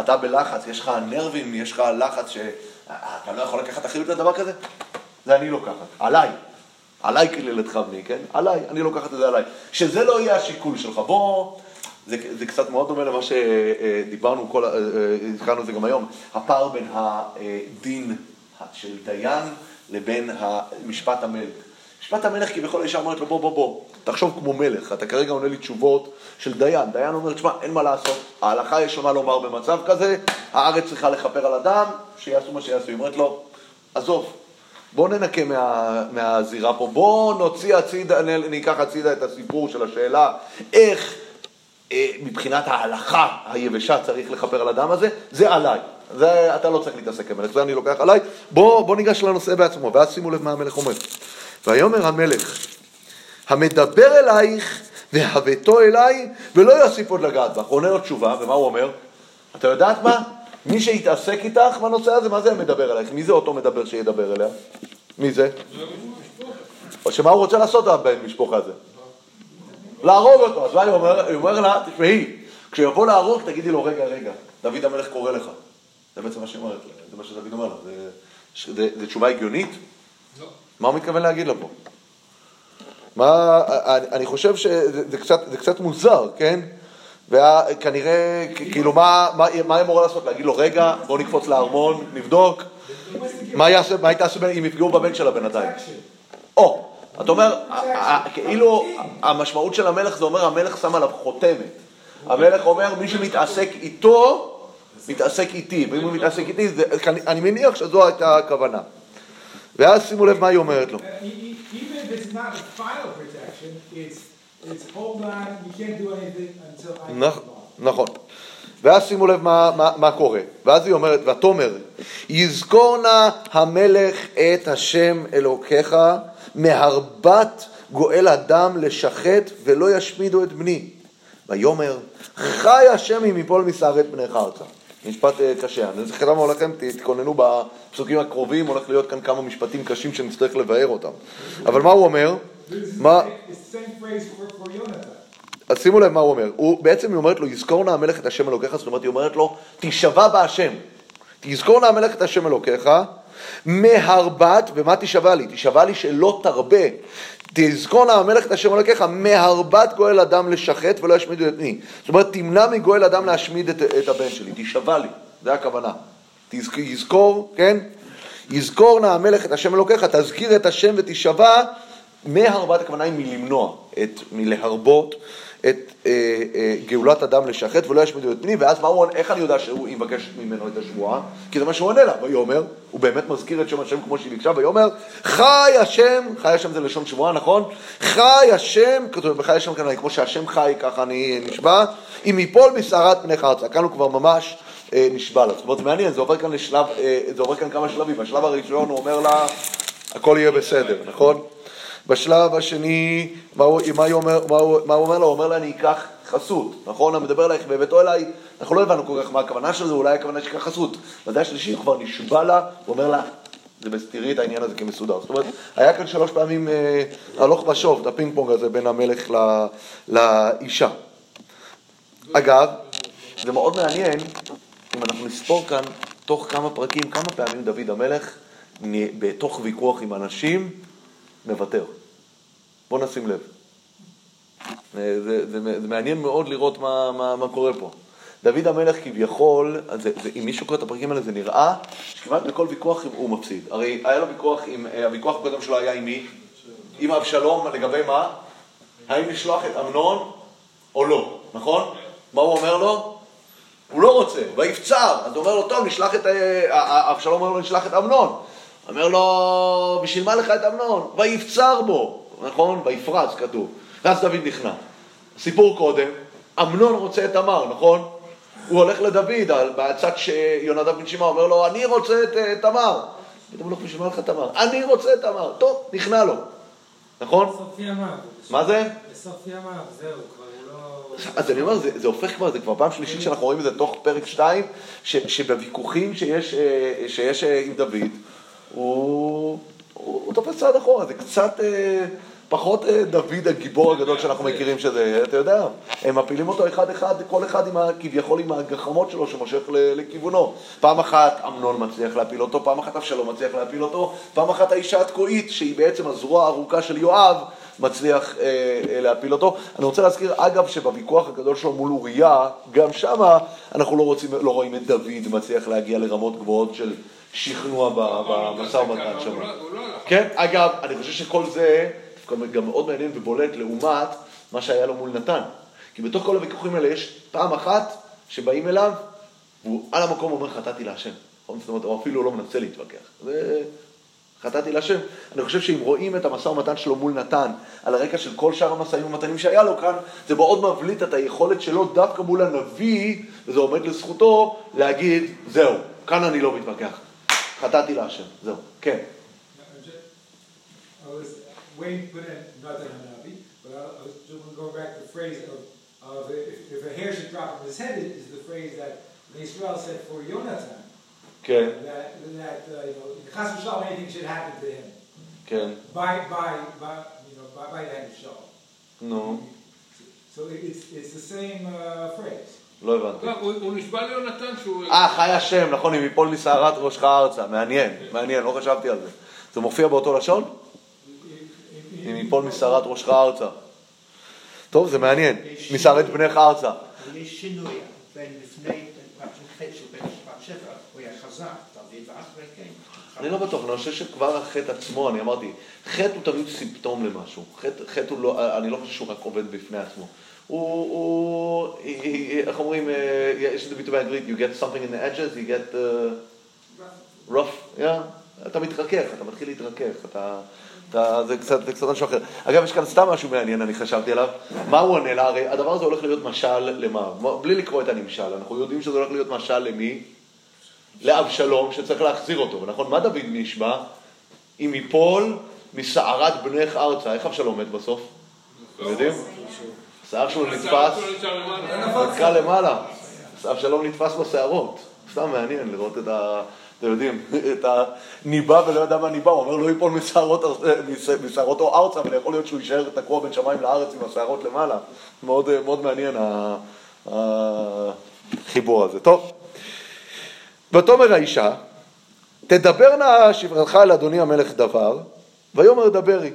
אתה בלחץ, יש לך נרבים, יש לך לחץ שאתה לא יכול לקחת אחריות לדבר כזה? זה אני לוקחת, עליי. עליי קללתך בני, כן? עליי, אני לוקחת את זה עליי. שזה לא יהיה השיקול שלך. בוא, זה, זה קצת מאוד דומה למה שדיברנו, כל, אה, אה, הזכרנו את זה גם היום, הפער בין הדין של דיין לבין משפט המלך. משפט המלך כביכול האישה אומרת לו בוא בוא בוא, תחשוב כמו מלך, אתה כרגע עונה לי תשובות של דיין. דיין אומר, תשמע, אין מה לעשות, ההלכה יש מה לומר במצב כזה, הארץ צריכה לכפר על אדם, שיעשו מה שיעשו. היא אומרת לו, עזוב, בואו ננקה מה, מהזירה פה, בואו נוציא הצידה, ניקח הצידה את הסיפור של השאלה איך אה, מבחינת ההלכה היבשה צריך לכפר על הדם הזה, זה עליי. זה אתה לא צריך להתעסק עם המלך, זה אני לוקח עליי. בואו בוא ניגש לנושא בעצמו, ואז שימו לב מה המלך אומר. ויאמר המלך, המדבר אלייך והבאתו אליי, ולא יוסיף עוד לגעת בך. עונה לו תשובה, ומה הוא אומר? אתה יודעת מה? מי שיתעסק איתך בנושא הזה, מה זה מדבר אלייך? מי זה אותו מדבר שידבר אליה? מי זה? או שמה הוא רוצה לעשות בבן משפוך הזה? להרוג אותו. אז מה היא אומרת? היא אומרת לה, תשמעי, כשיבוא להרוג, תגידי לו, רגע, רגע, דוד המלך קורא לך. זה בעצם מה שהיא אומרת, זה מה שדוד אומר לה. זה תשובה הגיונית? לא. מה הוא מתכוון להגיד לה פה? מה, אני חושב שזה קצת, קצת מוזר, כן? וכנראה, כאילו, מה, מה, מה אמורה לעשות? להגיד לו, רגע, בוא נקפוץ לארמון, נבדוק. מה יעשה, מה היא אם יפגעו בבן שלה בינתיים? או, אתה אומר, כאילו, המשמעות של המלך זה אומר, המלך שם עליו חותמת. המלך אומר, מי שמתעסק איתו, מתעסק איתי, ואם הוא מתעסק איתי, אני מניח שזו הייתה הכוונה. ואז שימו לב מה היא אומרת לו. Uh, e- e- it's hold on, you can't do anything until I נכ- come along. נכון. ואז שימו לב מה, מה, מה קורה. ואז היא אומרת, ותאמר, יזכור נא המלך את השם אלוקיך מהרבת גואל הדם לשחט ולא ישמידו את בני. ויאמר, חי השם אם יפול משערת בניך ארצה. משפט אה, קשה. אני זוכר למה לכם, תתכוננו בפסוקים הקרובים, הולך להיות כאן כמה משפטים קשים שנצטרך לבאר אותם. אבל מה הוא אומר? מה... אז שימו לב מה הוא אומר. הוא, בעצם היא אומרת לו, יזכור נא המלך את השם אלוקיך, זאת אומרת, היא אומרת לו, תישבע בהשם. תזכור נא המלך את השם אלוקיך, מהרבת, ומה תישבע לי? תישבע לי שלא תרבה. תזכור נא המלך את השם אלוקיך, מהרבת גואל אדם לשחט ולא ישמידו את בני. זאת אומרת, תמנע מגואל אדם להשמיד את, את הבן שלי, תישבע לי, זה הכוונה. תזכ, יזכור, כן? יזכור נא המלך את השם אלוקיך, תזכיר את השם ותישבע, מהרבת הכוונה היא מלמנוע, את, מלהרבות את אה, אה, גאולת אדם לשחט ולא ישמידו את בני, ואז מה הוא איך אני יודע שהוא יבקש ממנו את השבועה? כי זה מה שהוא עונה לה, ויאמר, הוא באמת מזכיר את שם השם כמו שהיא ביקשה, ויאמר, חי השם, חי השם זה לשון שבועה, נכון? חי השם, כתוב בחי השם כאן, כמו שהשם חי, ככה אני נשבע, אם יפול משערת פניך ארצה, כאן הוא כבר ממש אה, נשבע לה, זאת אומרת, מעניין, זה עובר כאן לשלב, אה, זה עובר כאן כמה שלבים, בשלב הראשון הוא אומר לה, הכל יהיה בסדר, נכון? בשלב השני, מה הוא, מה הוא, אומר, מה, הוא, מה הוא אומר לו? הוא אומר לה, אני אקח חסות, נכון? המדבר אלייך והבאתו אליי, אנחנו לא הבנו כל כך מה הכוונה של זה, אולי הכוונה שיקח חסות. בזה השלישי הוא כבר נשבע לה, הוא אומר לה, זה תראי את העניין הזה כמסודר. זאת אומרת, היה כאן שלוש פעמים אה, הלוך ושוב, את הפינג פונג הזה בין המלך ל, לאישה. אגב, זה מאוד מעניין, אם אנחנו נספור כאן, תוך כמה פרקים, כמה פעמים דוד המלך, בתוך ויכוח עם אנשים, מוותר. בואו נשים לב. אה, זה, זה, זה מעניין מאוד לראות מה, מה, מה קורה פה. דוד המלך כביכול, זה, זה, אם מישהו קורא את הפרקים האלה זה נראה שכמעט בכל ויכוח הוא מפסיד. הרי היה לו ויכוח, עם, אה, הוויכוח הקודם שלו היה עם מי? עם אבשלום, לגבי מה? האם לשלוח את אמנון או לא, נכון? מה הוא אומר לו? הוא לא רוצה, ויפצר. אז הוא אומר לו, טוב, נשלח את... אה, אבשלום אומר לו, נשלח את אמנון. אומר לו, בשביל מה לך את אמנון? ויפצר בו, נכון? ויפרץ כתוב. ואז דוד נכנע. סיפור קודם, אמנון רוצה את תמר, נכון? הוא הולך לדוד, בצד שיונדב בן שמעון אומר לו, אני רוצה את אה, תמר. פתאום הוא לא בשביל מה לך תמר? אני רוצה את תמר. טוב, נכנע לו, נכון? בסוף ימיו. מה זה? בסוף ימיו, זהו, כבר הוא לא... אז אני אומר, זה, זה הופך כבר, זה כבר פעם שלישית שאנחנו רואים את זה תוך פרק 2, ש, שבוויכוחים שיש, אה, שיש אה, עם דוד, הוא, הוא, הוא תופס צעד אחורה, זה קצת אה, פחות אה, דוד הגיבור הגדול שאנחנו מכירים שזה, אתה יודע, הם מפילים אותו אחד-אחד, כל אחד עם ה, כביכול עם הגחמות שלו שמושך ל, לכיוונו. פעם אחת אמנון מצליח להפיל אותו, פעם אחת אבשלום מצליח להפיל אותו, פעם אחת האישה התקועית, שהיא בעצם הזרוע הארוכה של יואב, מצליח אה, אה, להפיל אותו. אני רוצה להזכיר, אגב, שבוויכוח הגדול שלו מול אוריה, גם שמה אנחנו לא, רוצים, לא רואים את דוד מצליח להגיע לרמות גבוהות של שכנוע ב- במשא ומתן שם. לא- לא הלך. כן, אגב, אני חושב שכל זה גם- גם מאוד מעניין ובולט לעומת מה שהיה לו מול נתן. כי בתוך כל הוויכוחים האלה יש פעם אחת שבאים אליו, והוא על המקום אומר חטאתי להשם. זאת אומרת, הוא אפילו לא מנסה להתווכח. זה חטאתי להשם. אני חושב שאם רואים את המשא ומתן שלו מול נתן, על הרקע של כל שאר המשאים ומתנים שהיה לו כאן, זה מאוד מבליט את היכולת שלו דווקא מול הנביא, וזה עומד לזכותו, להגיד, זהו, כאן אני לא מתווכח. חטאתי להשם, זהו. כן. I was waiting to put in another Hanabi, but I I was just going to go back to the phrase of, of if, if a hair should drop from his head is the phrase that Israel said for Yonatan, כן, that, that uh, you know, in Chas v'shalom, anything should happen to him כן. by, by, by, you know, by, by the hand of Shalom. נו, So it- it's, it's the same uh, phrase. לא הבנתי. הוא נשבע ליונתן שהוא... אה, חי השם, נכון, אם יפול משערת ראשך ארצה. מעניין, מעניין, לא חשבתי על זה. זה מופיע באותו לשון? אם ייפול משערת ראשך ארצה. טוב, זה מעניין. משערת בנך ארצה. יש שינוי בין לפני של הוא היה חזק, ואחרי כן. אני לא בטוח, אני חושב שכבר החטא עצמו, אני אמרתי, חטא הוא תמיד סימפטום למשהו. חטא הוא לא, אני לא חושב שהוא רק עובד בפני עצמו. הוא, הוא, איך אומרים, אה, יש איזה ביטוי באנגלית, you get something in the edges, you get uh, rough, yeah? אתה מתרכך, אתה מתחיל להתרכך, אתה, אתה, זה, קצת, זה קצת משהו אחר. אגב, יש כאן סתם משהו מעניין, אני חשבתי עליו. מה הוא עונה לה? הרי הדבר הזה הולך להיות משל למה? בלי לקרוא את הנמשל, אנחנו יודעים שזה הולך להיות משל למי? לאבשלום, שצריך להחזיר אותו, נכון? מה דוד נשבע? אם ייפול מסערת בנך ארצה, איך אבשלום מת בסוף? יודעים? השיער שלו נתפס, נתקע למעלה. אבשלום נתפס בשערות. סתם מעניין לראות את ה... אתם יודעים, את הניבה ולא ידע מה ניבה, הוא אומר לא ייפול משערותו ארצה, אבל יכול להיות שהוא יישאר תקוע בין שמיים לארץ עם השערות למעלה. מאוד, מאוד מעניין החיבור הזה. טוב, ותאמר האישה, תדבר נא שברתך אל אדוני המלך דבר, ויאמר דברי.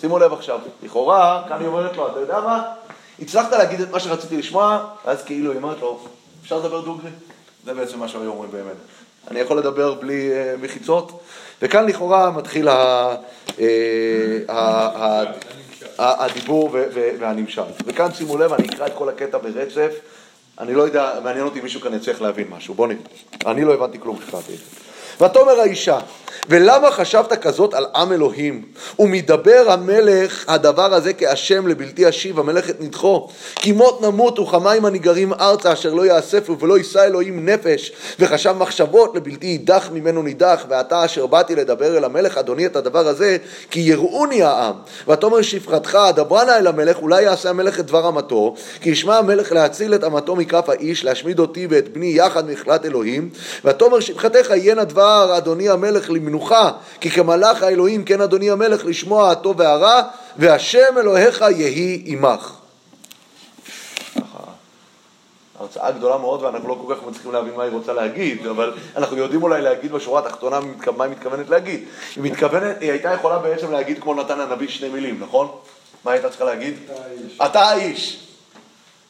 שימו לב עכשיו, לכאורה, כאן היא אומרת לו, אתה יודע מה? הצלחת להגיד את מה שרציתי לשמוע, ואז כאילו היא אומרת לו, אפשר לדבר דוגרי? זה בעצם מה שהיו אומרים באמת. אני יכול לדבר בלי uh, מחיצות, וכאן לכאורה מתחיל ה, uh, ה, ה, ה, הדיבור והנמשל. וכאן שימו לב, אני אקרא את כל הקטע ברצף, אני לא יודע, מעניין אותי אם מישהו כאן יצליח להבין משהו, בוא נראה. אני לא הבנתי כלום כשקראתי את זה. ותאמר האישה, ולמה חשבת כזאת על עם אלוהים? ומדבר המלך הדבר הזה כאשם לבלתי אשיב, המלך את נדחו. כי מות נמות וכמים הניגרים ארצה, אשר לא יאספו ולא יישא אלוהים נפש, וחשב מחשבות לבלתי יידח ממנו נידח, ועתה אשר באתי לדבר אל המלך, אדוני, את הדבר הזה, כי יראוני העם. ותאמר שפחתך, דברה נא אל המלך, אולי יעשה המלך את דבר אמתו, כי ישמע המלך להציל את אמתו מכף האיש, להשמיד אותי ואת בני יחד מכלת אלוהים. ותאמר שפחתך יהיה נא דבר אדוני המלך למנוחה, כי כמלאך האלוהים כן אדוני המלך לשמוע הטוב והרע, והשם אלוהיך יהי עמך. הרצאה גדולה מאוד ואנחנו לא כל כך מצליחים להבין מה היא רוצה להגיד, אבל אנחנו יודעים אולי להגיד בשורה התחתונה מה היא מתכוונת להגיד. היא מתכוונת, היא הייתה יכולה בעצם להגיד כמו נתן הנביא שני מילים, נכון? מה הייתה צריכה להגיד? אתה האיש. אתה האיש,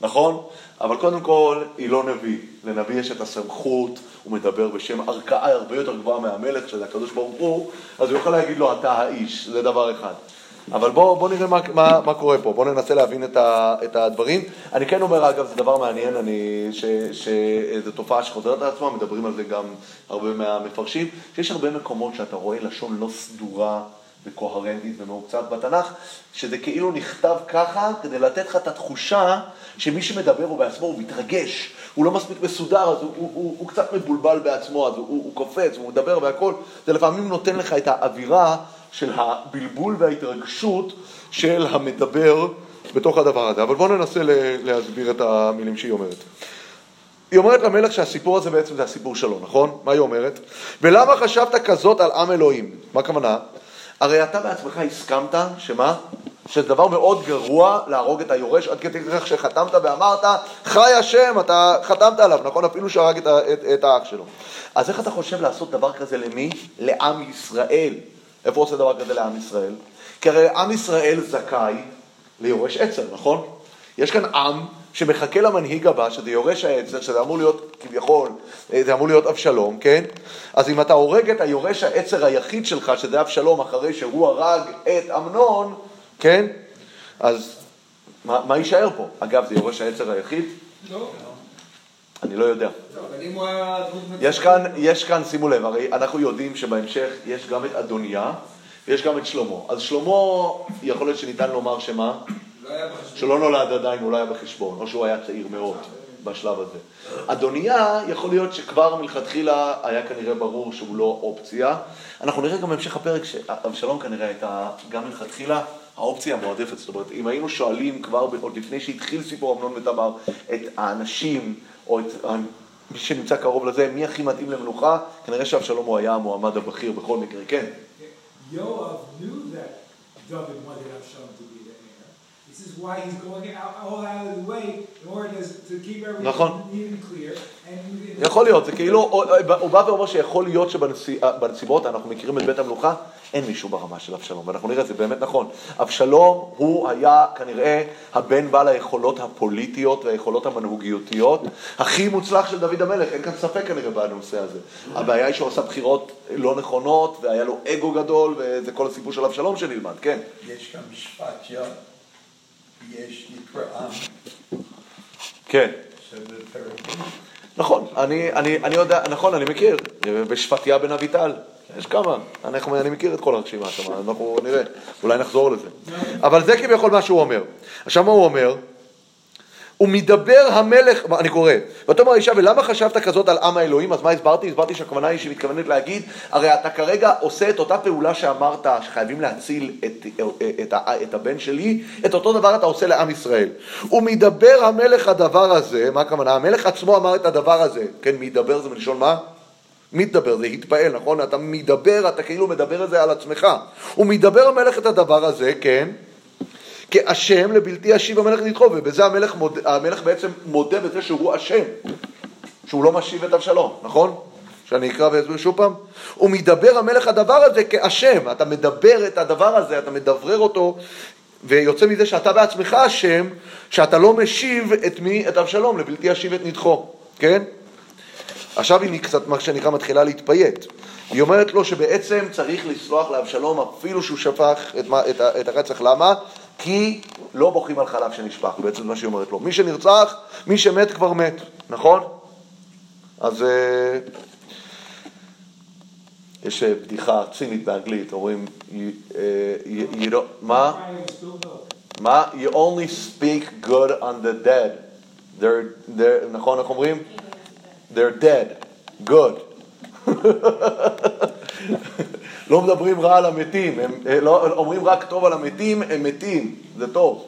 נכון? אבל קודם כל, היא לא נביא. לנביא יש את הסמכות, הוא מדבר בשם ערכאה הרבה יותר גבוהה מהמלך, שזה הקדוש ברוך הוא, אז הוא יכול להגיד לו, אתה האיש, זה דבר אחד. אבל בואו בוא נראה מה, מה, מה קורה פה, בואו ננסה להבין את, ה, את הדברים. אני כן אומר, אגב, זה דבר מעניין, אני, שזו תופעה שחוזרת על עצמה, מדברים על זה גם הרבה מהמפרשים, שיש הרבה מקומות שאתה רואה לשון לא סדורה וקוהרנטית ומעוצת בתנ"ך, שזה כאילו נכתב ככה כדי לתת לך את התחושה שמי שמדבר הוא בעצמו, הוא מתרגש, הוא לא מספיק מסודר, אז הוא, הוא, הוא, הוא קצת מבולבל בעצמו, אז הוא, הוא קופץ, הוא מדבר והכל, זה לפעמים נותן לך את האווירה של הבלבול וההתרגשות של המדבר בתוך הדבר הזה. אבל בואו ננסה להסביר את המילים שהיא אומרת. היא אומרת למלך שהסיפור הזה בעצם זה הסיפור שלו, נכון? מה היא אומרת? ולמה חשבת כזאת על עם אלוהים? מה הכוונה? הרי אתה בעצמך הסכמת, שמה? שזה דבר מאוד גרוע להרוג את היורש, עד כדי כך שחתמת ואמרת, חי השם, אתה חתמת עליו, נכון? אפילו שהרג את, את, את האח שלו. אז איך אתה חושב לעשות דבר כזה למי? לעם ישראל. איפה עושה דבר כזה לעם ישראל? כי הרי עם ישראל זכאי ליורש עצר, נכון? יש כאן עם שמחכה למנהיג הבא, שזה יורש העצר, שזה אמור להיות כביכול, זה אמור להיות אבשלום, כן? אז אם אתה הורג את היורש העצר היחיד שלך, שזה אבשלום, אחרי שהוא הרג את אמנון, כן? אז מה, מה יישאר פה? אגב, זה יורש העצר היחיד? לא. אני לא יודע. יש כאן, יש כאן, שימו לב, הרי אנחנו יודעים שבהמשך יש גם את אדוניה ויש גם את שלמה. אז שלמה, יכול להיות שניתן לומר שמה? לא שלא נולד עדיין, הוא לא היה בחשבון, או שהוא היה צעיר מאוד בשלב הזה. אדוניה, יכול להיות שכבר מלכתחילה היה כנראה ברור שהוא לא אופציה. אנחנו נראה גם בהמשך הפרק שאבשלום כנראה הייתה גם מלכתחילה האופציה המועדפת. זאת אומרת, אם היינו שואלים כבר עוד לפני שהתחיל סיפור אמנון ותמר את האנשים או את מי שנמצא קרוב לזה, מי הכי מתאים למלוכה, כנראה שאבשלום הוא היה המועמד הבכיר בכל מקרה, כן. יואב knew that David wanted Absalom to. This is why he's going all out of the way in order to keep everything נכון. clear. יכול להיות, זה כאילו, הוא בא ואומר שיכול להיות שבנסיבות, אנחנו מכירים את בית המלוכה, אין מישהו ברמה של אבשלום, ואנחנו נראה, זה באמת נכון. אבשלום הוא היה כנראה הבן בעל היכולות הפוליטיות והיכולות המנהוגיותיות הכי מוצלח של דוד המלך, אין כאן ספק כנראה בנושא הזה. הבעיה היא שהוא עשה בחירות לא נכונות, והיה לו אגו גדול, וזה כל הסיפור של אבשלום שנלמד, כן. יש כאן משפט, יא. יש נקרא עם כן. נכון, אני, אני, אני יודע, נכון, אני מכיר, בשפטיה בן אביטל, יש כמה, אנחנו, אני מכיר את כל הרשימה שם, אנחנו נראה, אולי נחזור לזה. אבל זה כביכול מה שהוא אומר. עכשיו מה הוא אומר? ומדבר המלך, אני קורא, ותאמר האישה, ולמה חשבת כזאת על עם האלוהים? אז מה הסברתי? הסברתי שהכוונה היא שהיא מתכוונת להגיד, הרי אתה כרגע עושה את אותה פעולה שאמרת, שחייבים להציל את, את, ה- את הבן שלי, את אותו דבר אתה עושה לעם ישראל. ומדבר המלך הדבר הזה, מה הכוונה? המלך עצמו אמר את הדבר הזה, כן, מדבר זה מלשון מה? מתדבר, זה התפעל, נכון? אתה מדבר, אתה כאילו מדבר את זה על עצמך. ומדבר המלך את הדבר הזה, כן, כאשם לבלתי ישיב המלך נדחו, ובזה המלך, מוד, המלך בעצם מודה בזה שהוא אשם, שהוא לא משיב את אבשלום, נכון? שאני אקרא ואסביר שוב פעם? ומדבר המלך הדבר הזה כאשם, אתה מדבר את הדבר הזה, אתה מדברר אותו, ויוצא מזה שאתה בעצמך אשם, שאתה לא משיב את מי? את אבשלום, לבלתי ישיב את נדחו, כן? עכשיו היא קצת, מה שנקרא, מתחילה להתפייט. היא אומרת לו שבעצם צריך לסלוח לאבשלום אפילו שהוא שפך את, את, את הרצח. למה? כי לא בוכים על חלב שנשפך, בעצם מה שהיא אומרת לו. מי שנרצח, מי שמת כבר מת, נכון? אז אה, יש אה, בדיחה צינית באנגלית, אומרים, אה, מה? מה? You only speak good on the dead. They're, they're, נכון, איך אומרים? They're dead. Good. לא מדברים רע על המתים, הם אה, לא, אומרים רק טוב על המתים, הם מתים, זה טוב.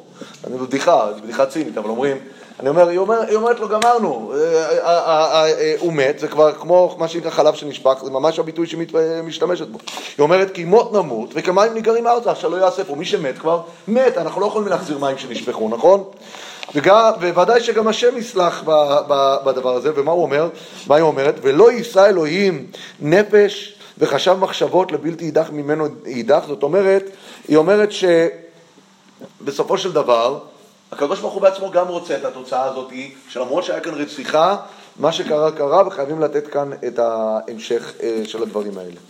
אני בדיחה, זו בדיחה צינית, אבל אומרים, אני אומר, היא, אומר, היא אומרת לו, גמרנו, אה, אה, הוא מת, זה כבר כמו מה שנקרא חלב שנשפך, זה ממש הביטוי שמשתמשת בו. היא אומרת, כי מות נמות וכמים ניגרים ארצה, שלא יעשה פה. מי שמת כבר, מת, אנחנו לא יכולים להחזיר מים שנשפכו, נכון? וגם, וודאי שגם השם יסלח בדבר הזה, ומה הוא אומר? מה היא אומרת? ולא יישא אלוהים נפש וחשב מחשבות לבלתי יידח ממנו יידח, זאת אומרת, היא אומרת שבסופו של דבר, הקדוש ברוך הוא בעצמו גם רוצה את התוצאה הזאת, שלמרות שהיה כאן רציחה, מה שקרה קרה וחייבים לתת כאן את ההמשך אה, של הדברים האלה.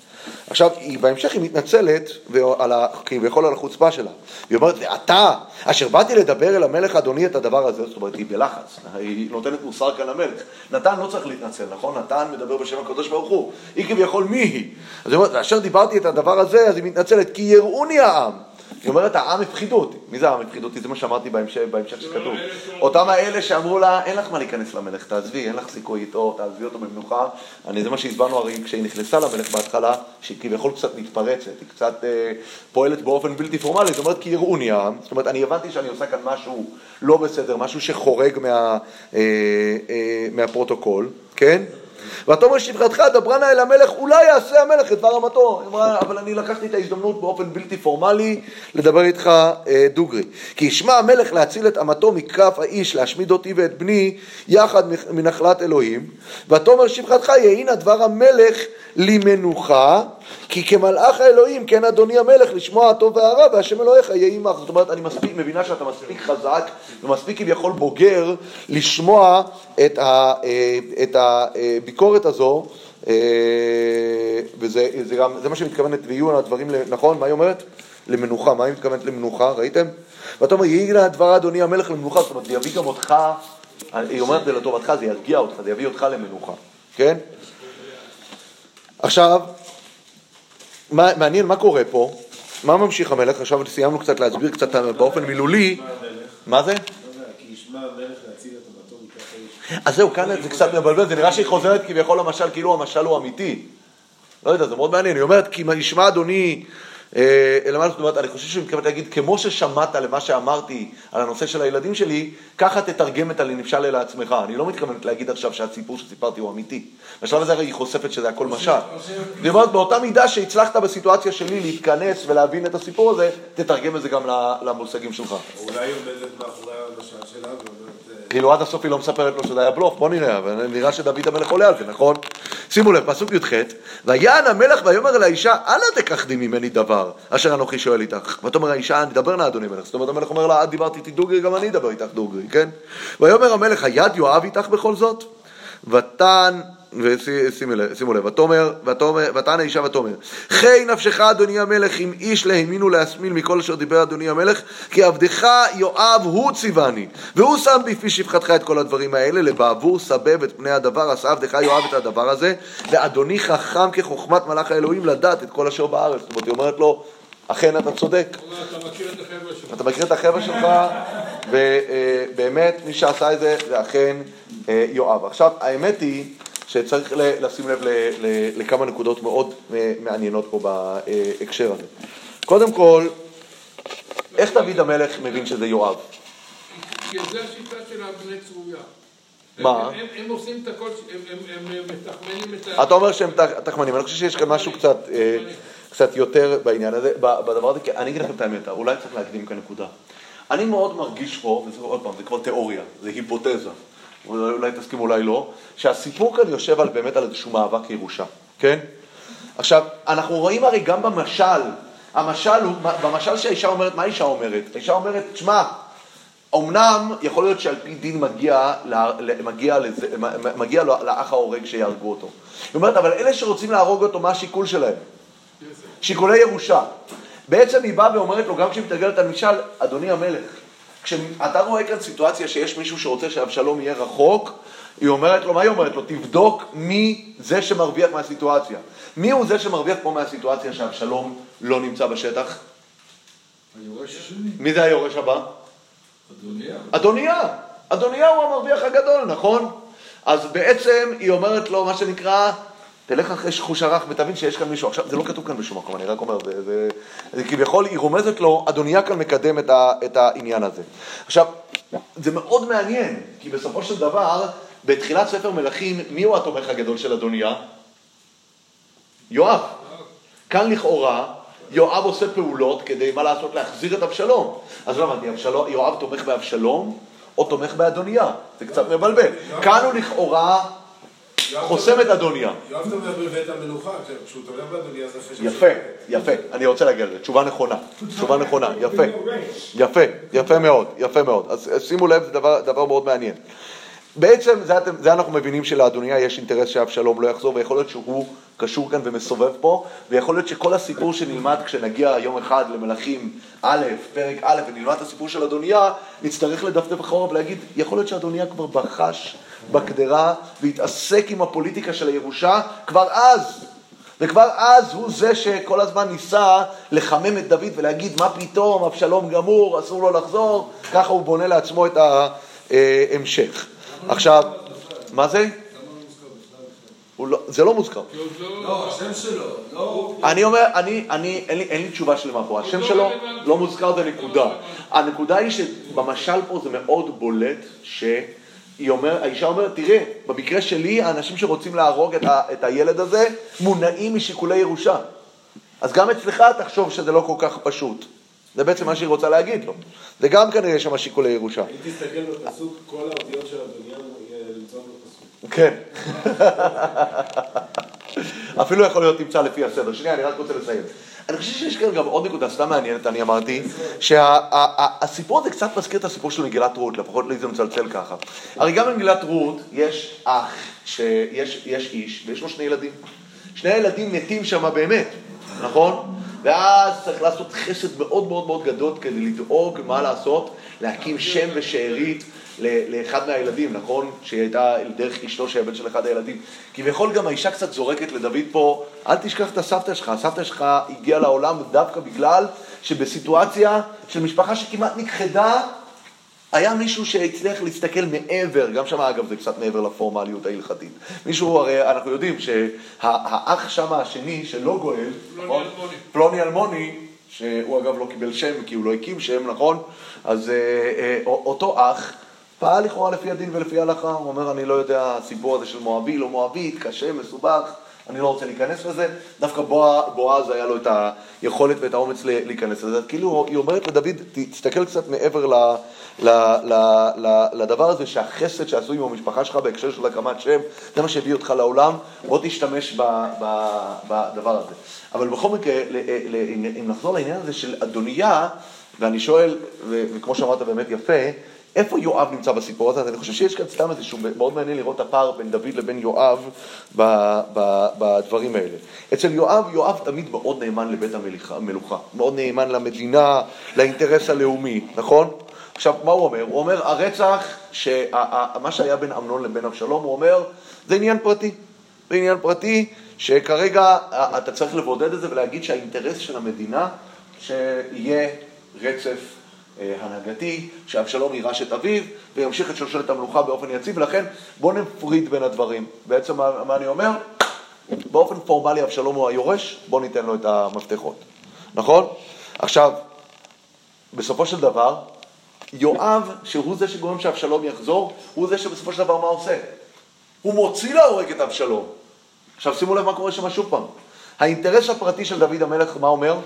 עכשיו, היא, בהמשך היא מתנצלת ועל ה, כביכול על החוצפה שלה. היא אומרת, ואתה, אשר באתי לדבר אל המלך אדוני את הדבר הזה, זאת אומרת, היא בלחץ, היא נותנת מוסר כאן למלך. נתן לא צריך להתנצל, נכון? נתן מדבר בשם הקדוש ברוך הוא. היא כביכול מי היא? אז היא אומרת, ואשר דיברתי את הדבר הזה, אז היא מתנצלת, כי יראוני העם. היא אומרת, העם הפחידו אותי. מי זה העם הפחידו אותי? זה מה שאמרתי בהמשך, שכתוב. אותם האלה שאמרו לה, אין לך מה להיכנס למלך, תעזבי, אין לך סיכוי איתו, תעזבי אותו במנוחה. אני, זה מה שהסברנו הרי כשהיא נכנסה למלך בהתחלה, שהיא כביכול קצת מתפרצת, היא קצת אה, פועלת באופן בלתי פורמלי, זאת אומרת, כי יראוני העם. זאת אומרת, אני הבנתי שאני עושה כאן משהו לא בסדר, משהו שחורג מה, אה, אה, מהפרוטוקול, כן? ותאמר שפחתך דברה נא אל המלך, אולי יעשה המלך את דבר אמתו. אמרה, אבל אני לקחתי את ההזדמנות באופן בלתי פורמלי לדבר איתך אה, דוגרי. כי ישמע המלך להציל את אמתו מכף האיש, להשמיד אותי ואת בני, יחד מנחלת אלוהים. ותאמר שפחתך יהי נא דבר המלך למנוחה, כי כמלאך האלוהים כן אדוני המלך לשמוע הטוב והרע, והשם אלוהיך יהי עמך. זאת אומרת, אני מספיק, מבינה שאתה מספיק חזק ומספיק כביכול בוגר לשמוע את, ה, אה, את הביקורת הזו, אה, וזה זה גם, זה מה שמתכוונת, ויהיו הדברים, נכון? מה היא אומרת? למנוחה. מה היא מתכוונת למנוחה? ראיתם? ואתה אומר, יהי לה דבר אדוני המלך למנוחה, זאת אומרת, זה יביא גם אותך, היא אומרת זה לטובתך, זה ירגיע אותך, זה יביא אותך למנוחה, כן? עכשיו, מה, מעניין מה קורה פה, מה ממשיך המלך, עכשיו סיימנו קצת להסביר קצת באופן מילולי, מה זה? אז זהו, כאן זה קצת מבלבל, זה נראה שהיא חוזרת כביכול למשל, כאילו המשל הוא אמיתי. לא יודע, זה מאוד מעניין, היא אומרת, כי ישמע אדוני, אה, אלא מה זאת אומרת, אני חושב שהיא מתכוונת להגיד, כמו ששמעת למה שאמרתי על הנושא של הילדים שלי, ככה תתרגם את הנמשל אל עצמך. אני לא מתכוונת להגיד עכשיו שהסיפור שסיפרתי הוא אמיתי. בשלב הזה הרי היא חושפת שזה הכל משל. היא אומרת, באותה מידה שהצלחת בסיטואציה שלי להתכנס ולהבין את הסיפור הזה, תתרגם את זה גם למושגים שלך. אולי עומדת מאחורי המשל שלה ואומרת... כאילו עד הסוף היא לא מספרת לו שזה היה בלוף, בוא נראה, אבל נראה שדוד המלך עולה על זה, נכון? שימו לב, פסוק י"ח, ויען המלך ויאמר אל האישה, אנא תקחדי ממני דבר, אשר אנוכי שואל איתך. ותאמר האישה, נדבר נא אדוני מלך. זאת אומרת, המלך אומר לה, את דיברת איתי דוגרי, גם אני אדבר איתך דוגרי, כן? ויאמר המלך, היד יואב איתך בכל זאת? ותן, ושימו לב, ותאמר, ותען האישה ותאמר, חי נפשך אדוני המלך אם איש להאמין ולהסמיל מכל אשר דיבר אדוני המלך, כי עבדך יואב הוא ציווני, והוא שם בפי שפחתך את כל הדברים האלה, לבעבור סבב את פני הדבר, עשה עבדך יואב את הדבר הזה, ואדוני חכם כחוכמת מלאך האלוהים לדעת את כל אשר בארץ. זאת אומרת, היא אומרת לו, אכן אתה צודק, אתה מכיר את החבר'ה שלך. ובאמת מי שעשה את זה זה אכן אה, יואב. עכשיו, האמת היא שצריך לשים לב לכמה נקודות מאוד מעניינות פה בהקשר הזה. קודם כל, איך דוד המלך מבין שזה יואב? כי זה השיטה של הבני צרויה. מה? הם- הם- הם עושים את הכל, הם- הם הם מתכמנים את ה... אתה אומר שהם תח- תחמנים, אני חושב שיש כאן משהו קצת, אה, קצת יותר בעניין הזה, בדבר הזה, אני אגיד לכם את האמת, אולי צריך להקדים כאן נקודה. אני מאוד מרגיש פה, וזה עוד פעם, זה כבר תיאוריה, זה היפותזה, אולי, תסכים אולי לא, שהסיפור כאן יושב על, באמת על איזשהו מאבק ירושה, כן? עכשיו, אנחנו רואים הרי גם במשל, המשל הוא, במשל שהאישה אומרת, מה האישה אומרת? האישה אומרת, שמע, אמנם יכול להיות שעל פי דין מגיע, לה- מגיע, לזה, מגיע לו- לאח ההורג שיהרגו אותו. היא אומרת, אבל אלה שרוצים להרוג אותו, מה השיקול שלהם? שיקולי ירושה. בעצם היא באה ואומרת לו, גם כשהיא מתרגלת על משל, אדוני המלך, כשאתה רואה כאן סיטואציה שיש מישהו שרוצה שאבשלום יהיה רחוק, היא אומרת לו, מה היא אומרת לו? תבדוק מי זה שמרוויח מהסיטואציה. מי הוא זה שמרוויח פה מהסיטואציה שאבשלום לא נמצא בשטח? היורש השני, מי זה היורש הבא? אדוניה. אדוניה, אדוניה הוא המרוויח הגדול, נכון? אז בעצם היא אומרת לו, מה שנקרא, תלך אחרי חוש הרח ותבין שיש כאן מישהו. עכשיו, זה לא כתוב כאן בשום מקום, אני רק אומר, זה, זה, זה כביכול, היא רומזת לו, אדוניה כאן מקדם את, ה, את העניין הזה. עכשיו, זה מאוד מעניין, כי בסופו של דבר, בתחילת ספר מלכים, מי הוא התומך הגדול של אדוניה? יואב. כאן לכאורה, יואב עושה פעולות כדי, מה לעשות, להחזיר את אבשלום. אז לא הבנתי, יואב תומך באבשלום או תומך באדוניה? זה קצת מבלבל. כאן הוא לכאורה חוסם את אדוניה. יואב תומך בבית המלוכה, כשהוא תומך באדוניה זה אחרי יפה, יפה, אני רוצה להגיע לזה, תשובה נכונה, תשובה נכונה, יפה, יפה, יפה מאוד, יפה מאוד. אז שימו לב, זה דבר, מאוד מעניין. בעצם זה, זה אנחנו מבינים שלאדוניה יש אינטרס שאבשלום לא יחזור, ויכול להיות שהוא קשור כאן ומסובב פה, ויכול להיות שכל הסיפור שנלמד כשנגיע יום אחד למלכים א', פרק א', ונלמד את הסיפור של אדוניה, נצטרך לדפדף אחורה ולהגיד, יכול להיות שאדוניה כבר בחש בקדרה והתעסק עם הפוליטיקה של הירושה כבר אז. וכבר אז הוא זה שכל הזמן ניסה לחמם את דוד ולהגיד מה פתאום, אבשלום גמור, אסור לו לחזור, ככה הוא בונה לעצמו את ההמשך. עכשיו, מה זה? הוא לא, זה לא מוזכר. לא... לא, השם שלו, לא... אני אומר, אני, אני, אין לי, אין לי תשובה שלמה פה. השם שלו. לא מוזכר, זה נקודה. הנקודה היא שבמשל פה זה מאוד בולט שהיא אומר, האישה אומרת, תראה, במקרה שלי, האנשים שרוצים להרוג את, ה, את הילד הזה מונעים משיקולי ירושה. אז גם אצלך תחשוב שזה לא כל כך פשוט. זה בעצם מה שהיא רוצה להגיד לו. זה גם כנראה שם שיקולי ירושה. אם תסתכל בפסוק, כל האותיות של אדוניה נמצאות בפסוק. כן. אפילו יכול להיות תמצא לפי הסדר. שנייה, אני רק רוצה לסיים. אני חושב שיש כאן גם עוד נקודה סתם מעניינת, אני אמרתי, שהסיפור הזה קצת מזכיר את הסיפור של מגילת רות, לפחות לי זה מצלצל ככה. הרי גם במגילת רות יש אח, שיש יש איש, ויש לו שני ילדים. שני הילדים מתים שם באמת, נכון? ואז צריך לעשות חסד מאוד מאוד מאוד גדול כדי לדאוג מה לעשות, להקים שם ושארית לאחד מהילדים, נכון? שהיא הייתה דרך אשתו שהיא הבן של אחד הילדים. כביכול גם האישה קצת זורקת לדוד פה, אל תשכח את הסבתא שלך, הסבתא שלך הגיעה לעולם דווקא בגלל שבסיטואציה של משפחה שכמעט נכחדה, היה מישהו שהצליח להסתכל מעבר, גם שם אגב זה קצת מעבר לפורמליות ההלכתית. מישהו, הרי אנחנו יודעים שהאח שם השני שלא גואל, פלוני נכון? אלמוני. פלוני אלמוני, שהוא אגב לא קיבל שם כי הוא לא הקים שם, נכון? אז אה, אה, אותו אח פעל לכאורה לפי הדין ולפי ההלכה, הוא אומר אני לא יודע, הסיפור הזה של מואבי, לא מואבית, קשה, מסובך, אני לא רוצה להיכנס לזה, דווקא בוע- בועז היה לו את היכולת ואת האומץ להיכנס לזה, כאילו היא אומרת לדוד, תסתכל קצת מעבר ל, ל, ל, ל, לדבר הזה שהחסד שעשו עם המשפחה שלך בהקשר של הקמת שם, זה מה שהביא אותך לעולם, בוא תשתמש ב, ב, בדבר הזה. אבל בכל מקרה, אם נחזור לעניין הזה של אדוניה, ואני שואל, וכמו שאמרת באמת יפה, איפה יואב נמצא בסיפור הזה? אז אני חושב שיש כאן סתם איזשהו, מאוד מעניין לראות את הפער בין דוד לבין יואב בדברים האלה. אצל יואב, יואב תמיד מאוד נאמן לבית המלוכה, מאוד נאמן למדינה, לאינטרס הלאומי, נכון? עכשיו, מה הוא אומר? הוא אומר, הרצח, שה- מה שהיה בין אמנון לבין אבשלום, הוא אומר, זה עניין פרטי. זה עניין פרטי שכרגע אה, אתה צריך לבודד את זה ולהגיד שהאינטרס של המדינה שיהיה רצף הנהגתי, שאבשלום יירש את אביו וימשיך את שושלת המלוכה באופן יציב, ולכן בואו נפריד בין הדברים. בעצם מה, מה אני אומר? באופן פורמלי אבשלום הוא היורש, בואו ניתן לו את המפתחות, נכון? עכשיו, בסופו של דבר, יואב, שהוא זה שגורם שאבשלום יחזור, הוא זה שבסופו של דבר מה עושה? הוא מוציא להורג את אבשלום. עכשיו שימו לב מה קורה שם שוב פעם. האינטרס הפרטי של דוד המלך, מה אומר?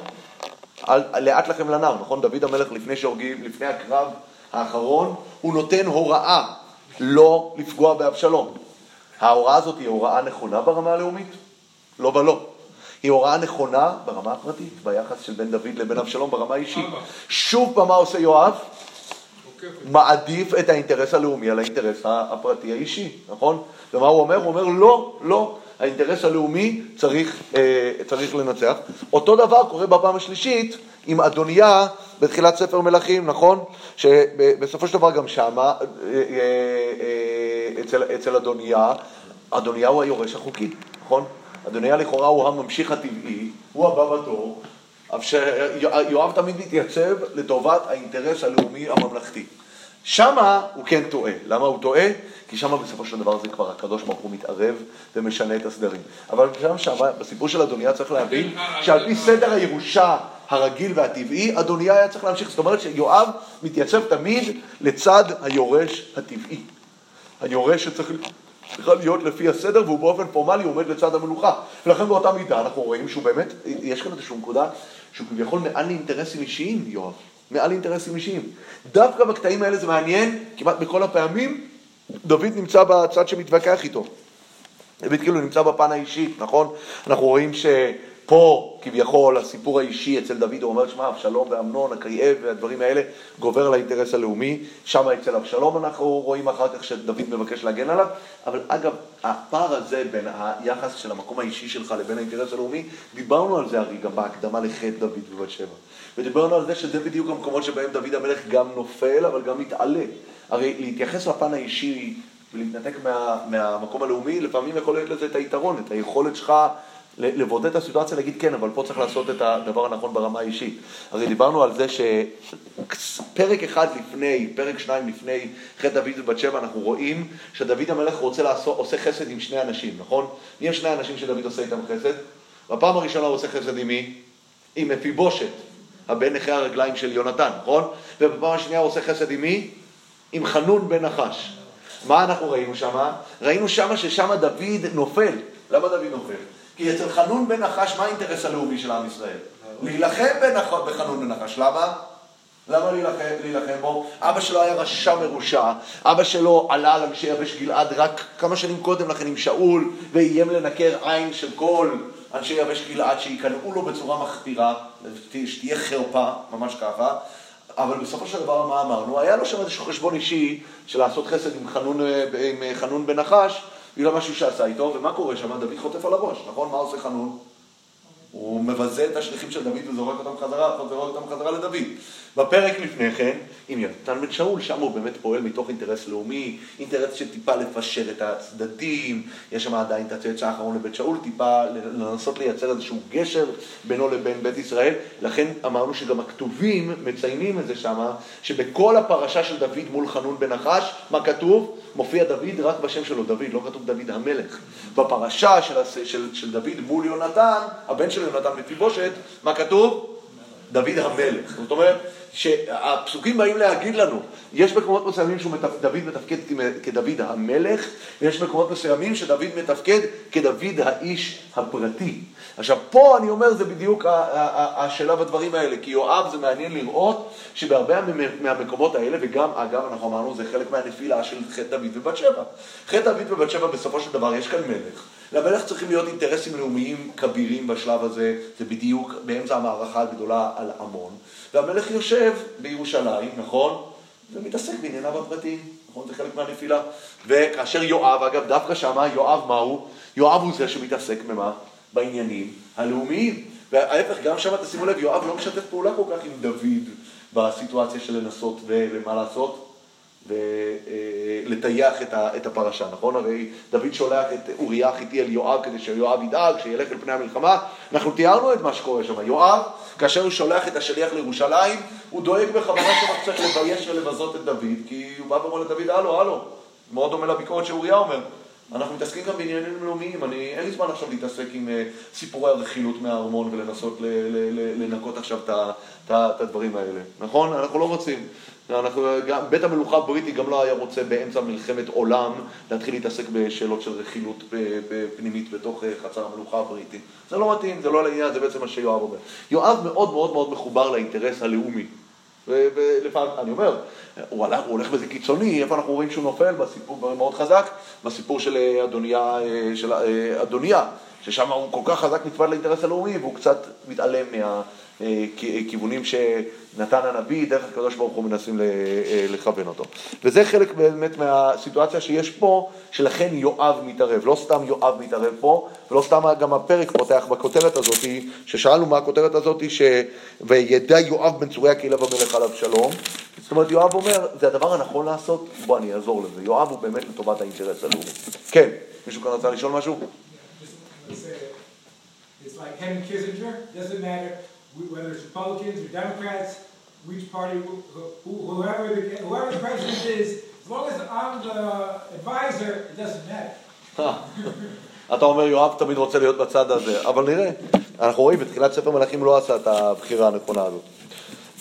לאט לכם לנער, נכון? דוד המלך לפני שהורגים, לפני הקרב האחרון, הוא נותן הוראה לא לפגוע באבשלום. ההוראה הזאת היא הוראה נכונה ברמה הלאומית? לא ולא. היא הוראה נכונה ברמה הפרטית, ביחס של בין דוד לבין אבשלום ברמה האישית. שוב פעם מה עושה יואב? מעדיף את האינטרס הלאומי על האינטרס הפרטי האישי, נכון? ומה הוא אומר? הוא אומר לא, לא, האינטרס הלאומי צריך, אה, צריך לנצח. אותו דבר קורה בפעם השלישית עם אדוניה בתחילת ספר מלכים, נכון? שבסופו של דבר גם שמה, אה, אה, אה, אצל, אצל אדוניה, אדוניה הוא היורש החוקי, נכון? אדוניה לכאורה הוא הממשיך הטבעי, הוא הבא בתור, אבל שיואב תמיד מתייצב לטובת האינטרס הלאומי הממלכתי. שמה הוא כן טועה. למה הוא טועה? כי שמה בסופו של דבר זה כבר הקדוש ברוך הוא מתערב ומשנה את הסדרים. אבל גם שמה, בסיפור של אדוניה צריך להבין שעל פי סדר הירושה הרגיל והטבעי, אדוניה היה צריך להמשיך. זאת אומרת שיואב מתייצב תמיד לצד היורש הטבעי. היורש שצריך צריכה להיות לפי הסדר, והוא באופן פורמלי עומד לצד המלוכה. ולכן באותה מידה אנחנו רואים שהוא באמת, יש כאן איזושהי נקודה שהוא כביכול מעל לאינטרסים אישיים, יואב. מעל לאינטרסים אישיים. דווקא בקטעים האלה זה מעניין, כמעט בכל הפעמים, דוד נמצא בצד שמתווכח איתו. דוד כאילו נמצא בפן האישי, נכון? אנחנו רואים שפה כביכול הסיפור האישי אצל דוד, הוא אומר, שמע, אבשלום ואמנון, הכאב והדברים האלה, גובר על האינטרס הלאומי. שם אצל אבשלום אנחנו רואים אחר כך שדוד מבקש להגן עליו. אבל אגב, הפער הזה בין היחס של המקום האישי שלך לבין האינטרס הלאומי, דיברנו על זה הרי גם בהקדמה לחטא דוד בבת שבע. ודיברנו על זה שזה בדיוק המקומות שבהם דוד המלך גם נופל, אבל גם מתעלה. הרי להתייחס לפן האישי ולהתנתק מה, מהמקום הלאומי, לפעמים יכול להיות לזה את היתרון, את היכולת שלך לבודד את הסיטואציה, להגיד כן, אבל פה צריך לעשות את הדבר הנכון ברמה האישית. הרי דיברנו על זה שפרק אחד לפני, פרק שניים לפני חטא דוד ובת שבע, אנחנו רואים שדוד המלך רוצה לעשות, עושה חסד עם שני אנשים, נכון? מי הם שני האנשים שדוד עושה איתם חסד? בפעם הראשונה הוא עושה חסד עם מי? עם מפיבושת, הבן נכה הרגליים של יונתן, נכון? ובפעם השנייה הוא עושה חסד עם מי? עם חנון בן נחש. מה אנחנו ראינו שם? ראינו שם ששם דוד נופל. למה דוד נופל? כי אצל חנון בן נחש, מה האינטרס הלאומי של עם ישראל? להילחם. בחנון בן נחש. למה? למה להילחם, להילחם בו? אבא שלו היה רשע מרושע, אבא שלו עלה על אנשי יבש גלעד רק כמה שנים קודם לכן עם שאול, ואיים לנקר עין של כל אנשי יבש גלעד שייכנעו לו בצורה מחפירה, שתהיה חרפה, ממש ככה. אבל בסופו של דבר, מה אמרנו? היה לו שם איזשהו חשבון אישי של לעשות חסד עם חנון, עם חנון בן נחש, בגלל משהו שעשה איתו, ומה קורה שם? דוד חוטף על הראש, נכון? מה עושה חנון? הוא מבזה את השליחים של דוד וזורק אותם חזרה, זורק אותם חזרה לדוד. בפרק לפני כן, עם יונתן בן שאול, שם הוא באמת פועל מתוך אינטרס לאומי, אינטרס שטיפה לפשר את הצדדים, יש שם עדיין את הצאצא האחרון לבית שאול, טיפה לנסות לייצר איזשהו גשר בינו לבין בית ישראל, לכן אמרנו שגם הכתובים מציינים את זה שמה, שבכל הפרשה של דוד מול חנון בן נחש, מה כתוב? מופיע דוד רק בשם שלו דוד, לא כתוב דוד המלך. בפרשה של, של, של דוד מול יונתן, הבן של יונתן מפיבושת, מה כתוב? דוד המלך. זאת אומרת, שהפסוקים באים להגיד לנו, יש מקומות מסוימים שדוד מתפקד כדוד המלך, ויש מקומות מסוימים שדוד מתפקד כדוד האיש הפרטי. עכשיו, פה אני אומר, זה בדיוק השאלה בדברים האלה, כי יואב זה מעניין לראות שבהרבה מהמקומות האלה, וגם, אגב, אנחנו אמרנו, זה חלק מהנפילה של חטא דוד ובת שבע. חטא דוד ובת שבע, בסופו של דבר, יש כאן מלך. למלך צריכים להיות אינטרסים לאומיים כבירים בשלב הזה, זה בדיוק באמצע המערכה הגדולה על עמון. והמלך יושב בירושלים, נכון? זה מתעסק בענייניו הפרטיים, נכון? זה חלק מהנפילה. וכאשר יואב, אגב, דווקא שמה, יואב מה הוא? יואב הוא זה שמתעסק במה? בעניינים הלאומיים. וההפך, גם שם תשימו לב, יואב לא משתף פעולה כל כך עם דוד בסיטואציה של לנסות ולמה לעשות? ולטייח את, הפרשה, נכון? הרי דוד שולח את אוריה החיתי אל יואב כדי שיואב ידאג, שילך אל פני המלחמה. אנחנו תיארנו את מה שקורה שם. יואב, כאשר הוא שולח את השליח לירושלים, הוא דואג בכוונה שהוא צריך לבייש ולבזות את דוד, כי הוא בא ואומר לדוד, הלו, הלו. מאוד דומה לביקורת שאוריה אומר. אנחנו מתעסקים גם בעניינים לאומיים, אני, אין לי זמן עכשיו להתעסק עם uh, סיפורי הרכילות מהארמון ולנסות ל, ל, ל, לנקות עכשיו את הדברים האלה, נכון? אנחנו לא רוצים. אנחנו, גם, בית המלוכה הבריטי גם לא היה רוצה באמצע מלחמת עולם להתחיל להתעסק בשאלות של רכילות פנימית בתוך אה, חצר המלוכה הבריטי. זה לא מתאים, זה לא לעניין, זה בעצם מה שיואב אומר. יואב מאוד מאוד מאוד מחובר לאינטרס הלאומי. ולפעמים, אני אומר, הוא, הלך, הוא הולך בזה קיצוני, איפה אנחנו רואים שהוא נופל? בסיפור מאוד חזק, בסיפור של אה, אדוניה, אה, של אדוניה, ששם הוא כל כך חזק נצמד לאינטרס הלאומי והוא קצת מתעלם מהכיוונים שנתן הנביא, דרך הקדוש ברוך הוא מנסים לכוון אותו. וזה חלק באמת מהסיטואציה שיש פה, שלכן יואב מתערב. לא סתם יואב מתערב פה, ולא סתם גם הפרק פותח בכותרת הזאת, ששאלנו מה הכותרת הזאת, ש... וידע יואב בן צוריה קהילה במלך עליו שלום. זאת אומרת, יואב אומר, זה הדבר הנכון לעשות, בוא אני אעזור לזה. יואב הוא באמת לטובת האינטרס הלאומי. כן, מישהו כאן רצה לשאול משהו? It's like whether it's Republicans or Democrats, which party, whoever the, whoever the president is, as long as I'm the advisor, it doesn't matter. אתה אומר, יואב תמיד רוצה להיות בצד הזה, אבל נראה. אנחנו רואים, בתחילת ספר מלכים לא עשה את הבחירה הנכונה הזאת.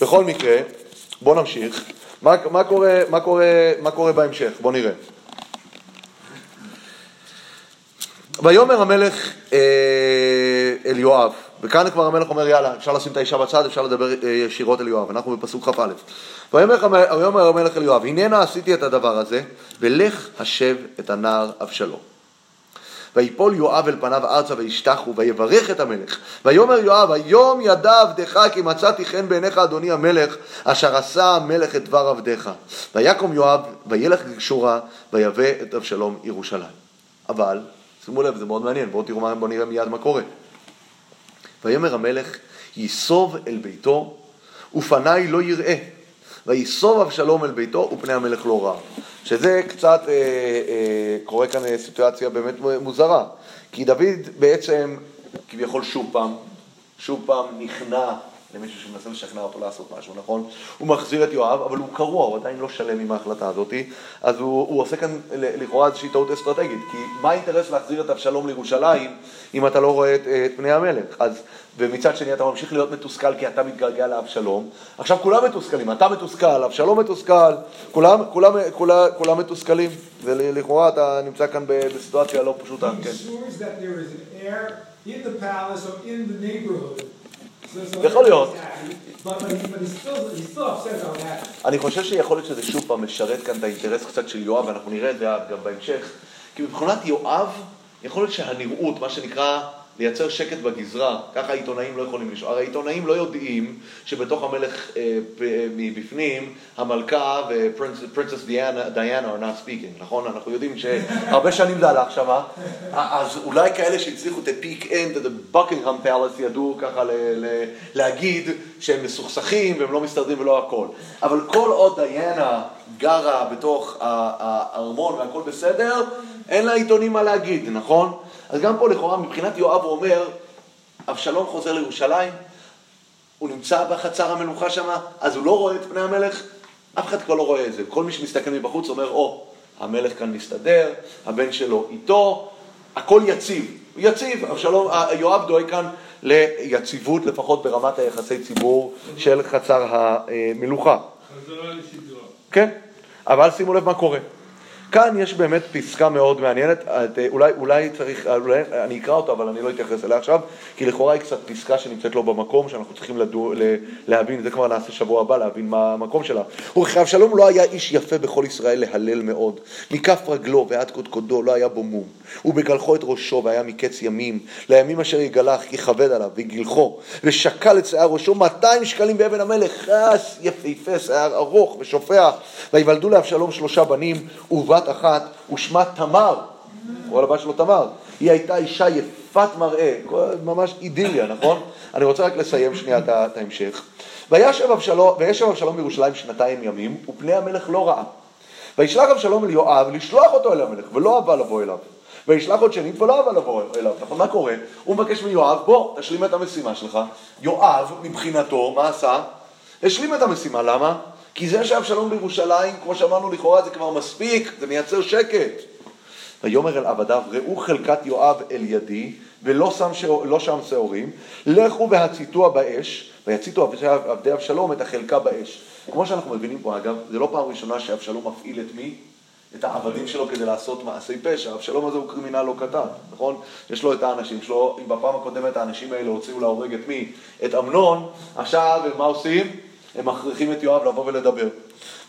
בכל מקרה, בואו נמשיך. מה, מה, קורה, מה, קורה, מה קורה בהמשך? בואו נראה. ויאמר המלך אה, אל יואב, וכאן כבר המלך אומר יאללה, אפשר לשים את האישה בצד, אפשר לדבר אה, ישירות אל יואב, אנחנו בפסוק כ"א. ויאמר המלך אל יואב, הננה עשיתי את הדבר הזה, ולך השב את הנער אבשלום. ויפול יואב אל פניו ארצה וישתחו, ויברך את המלך. ויאמר יואב, היום ידע עבדך כי מצאתי חן בעיניך אדוני המלך, אשר עשה המלך את דבר עבדך. ויקום יואב, וילך גשורה, ויבא את אבשלום ירושלים. אבל, שימו לב, זה מאוד מעניין, בואו תראו, בואו נראה מיד מה קורה. ויאמר המלך, ייסוב אל ביתו, ופניי לא יראה. ויסוב אבשלום אל ביתו, ופני המלך לא ראה. שזה קצת, אה, אה, קורה כאן סיטואציה באמת מוזרה. כי דוד בעצם, כביכול שוב פעם, שוב פעם נכנע למישהו שמנסה לשכנע אותו לעשות משהו, נכון? הוא מחזיר את יואב, אבל הוא קרוע, הוא עדיין לא שלם עם ההחלטה הזאת, אז הוא, הוא עושה כאן לכאורה איזושהי טעות אסטרטגית, כי מה האינטרס להחזיר את אבשלום לירושלים אם אתה לא רואה את, את פני המלך? אז, ומצד שני אתה ממשיך להיות מתוסכל כי אתה מתגעגע לאבשלום, עכשיו כולם מתוסכלים, אתה מתוסכל, אבשלום מתוסכל, כולם, כולם, כולם, כולם מתוסכלים, ולכאורה אתה נמצא כאן בסיטואציה לא פשוטה, כן. יכול להיות. אני חושב שיכול להיות שזה שוב פעם משרת כאן את האינטרס קצת של יואב, ואנחנו נראה את זה גם בהמשך, כי מבחינת יואב, יכול להיות שהנראות, מה שנקרא לייצר שקט בגזרה, ככה העיתונאים לא יכולים לשאול. הרי העיתונאים לא יודעים שבתוך המלך אה, מבפנים, המלכה ו princess דיאנה are not speaking, נכון? אנחנו יודעים שהרבה שנים זה הלך שמה, אז אולי כאלה שהצליחו את ה peek in, את ה Buckingham Palace, ידעו ככה להגיד שהם מסוכסכים והם לא מסתדרים ולא הכל. אבל כל עוד דיאנה גרה בתוך הארמון והכל בסדר, אין לעיתונים מה להגיד, נכון? אז גם פה לכאורה מבחינת יואב הוא אומר, אבשלום חוזר לירושלים, הוא נמצא בחצר המלוכה שם, אז הוא לא רואה את פני המלך, אף אחד כבר לא רואה את זה. כל מי שמסתכל מבחוץ אומר, או, oh, המלך כאן מסתדר, הבן שלו איתו, הכל יציב. יציב, אבשלום, יואב דואג כאן ליציבות, לפחות ברמת היחסי ציבור של חצר המלוכה. חזרה לשגרה. כן, אבל שימו לב מה קורה. כאן יש באמת פסקה מאוד מעניינת, אה, אולי, אולי צריך, אה, אולי, אני אקרא אותה אבל אני לא אתייחס אליה עכשיו, כי לכאורה היא קצת פסקה שנמצאת לא במקום, שאנחנו צריכים לדו, להבין, זה כבר נעשה שבוע הבא, להבין מה המקום שלה. וכי אבשלום לא היה איש יפה בכל ישראל להלל מאוד, מכף רגלו ועד קודקודו לא היה בו מום, ובגלחו את ראשו והיה מקץ ימים, לימים אשר יגלח כי כבד עליו, וגילחו, ושקל את שיער ראשו 200 שקלים באבן המלך, חס יפהפה, שיער ארוך ושופע, ויוולדו לאבשלום שלושה בנים, ובת אחת, ושמה תמר, כל הבת שלו תמר, היא הייתה אישה יפת מראה, ממש אידיליה, נכון? אני רוצה רק לסיים שנייה את ההמשך. וישב אבשלום, וישב בירושלים שנתיים ימים, ופני המלך לא ראה. וישלח אבשלום אל יואב לשלוח אותו אל המלך, ולא אבא לבוא אליו. וישלח עוד שנית ולא אבא לבוא אליו. נכון, מה קורה? הוא מבקש מיואב, בוא, תשלים את המשימה שלך. יואב, מבחינתו, מה עשה? השלים את המשימה, למה? כי זה שאבשלום בירושלים, כמו שאמרנו לכאורה, זה כבר מספיק, זה מייצר שקט. ויאמר אל עבדיו, ראו חלקת יואב אל ידי, ולא שם, שעור, לא שם שעורים, לכו והציתוה באש, ויציתו עבדי אבשלום את החלקה באש. כמו שאנחנו מבינים פה, אגב, זה לא פעם ראשונה שאבשלום מפעיל את מי? את העבדים שלו כדי לעשות מעשי פשע. אבשלום הזה הוא קרימינל לא קטן, נכון? יש לו את האנשים שלו, אם בפעם הקודמת האנשים האלה הוציאו להורג את מי? את אמנון, עכשיו מה עושים? הם מכריחים את יואב לבוא ולדבר.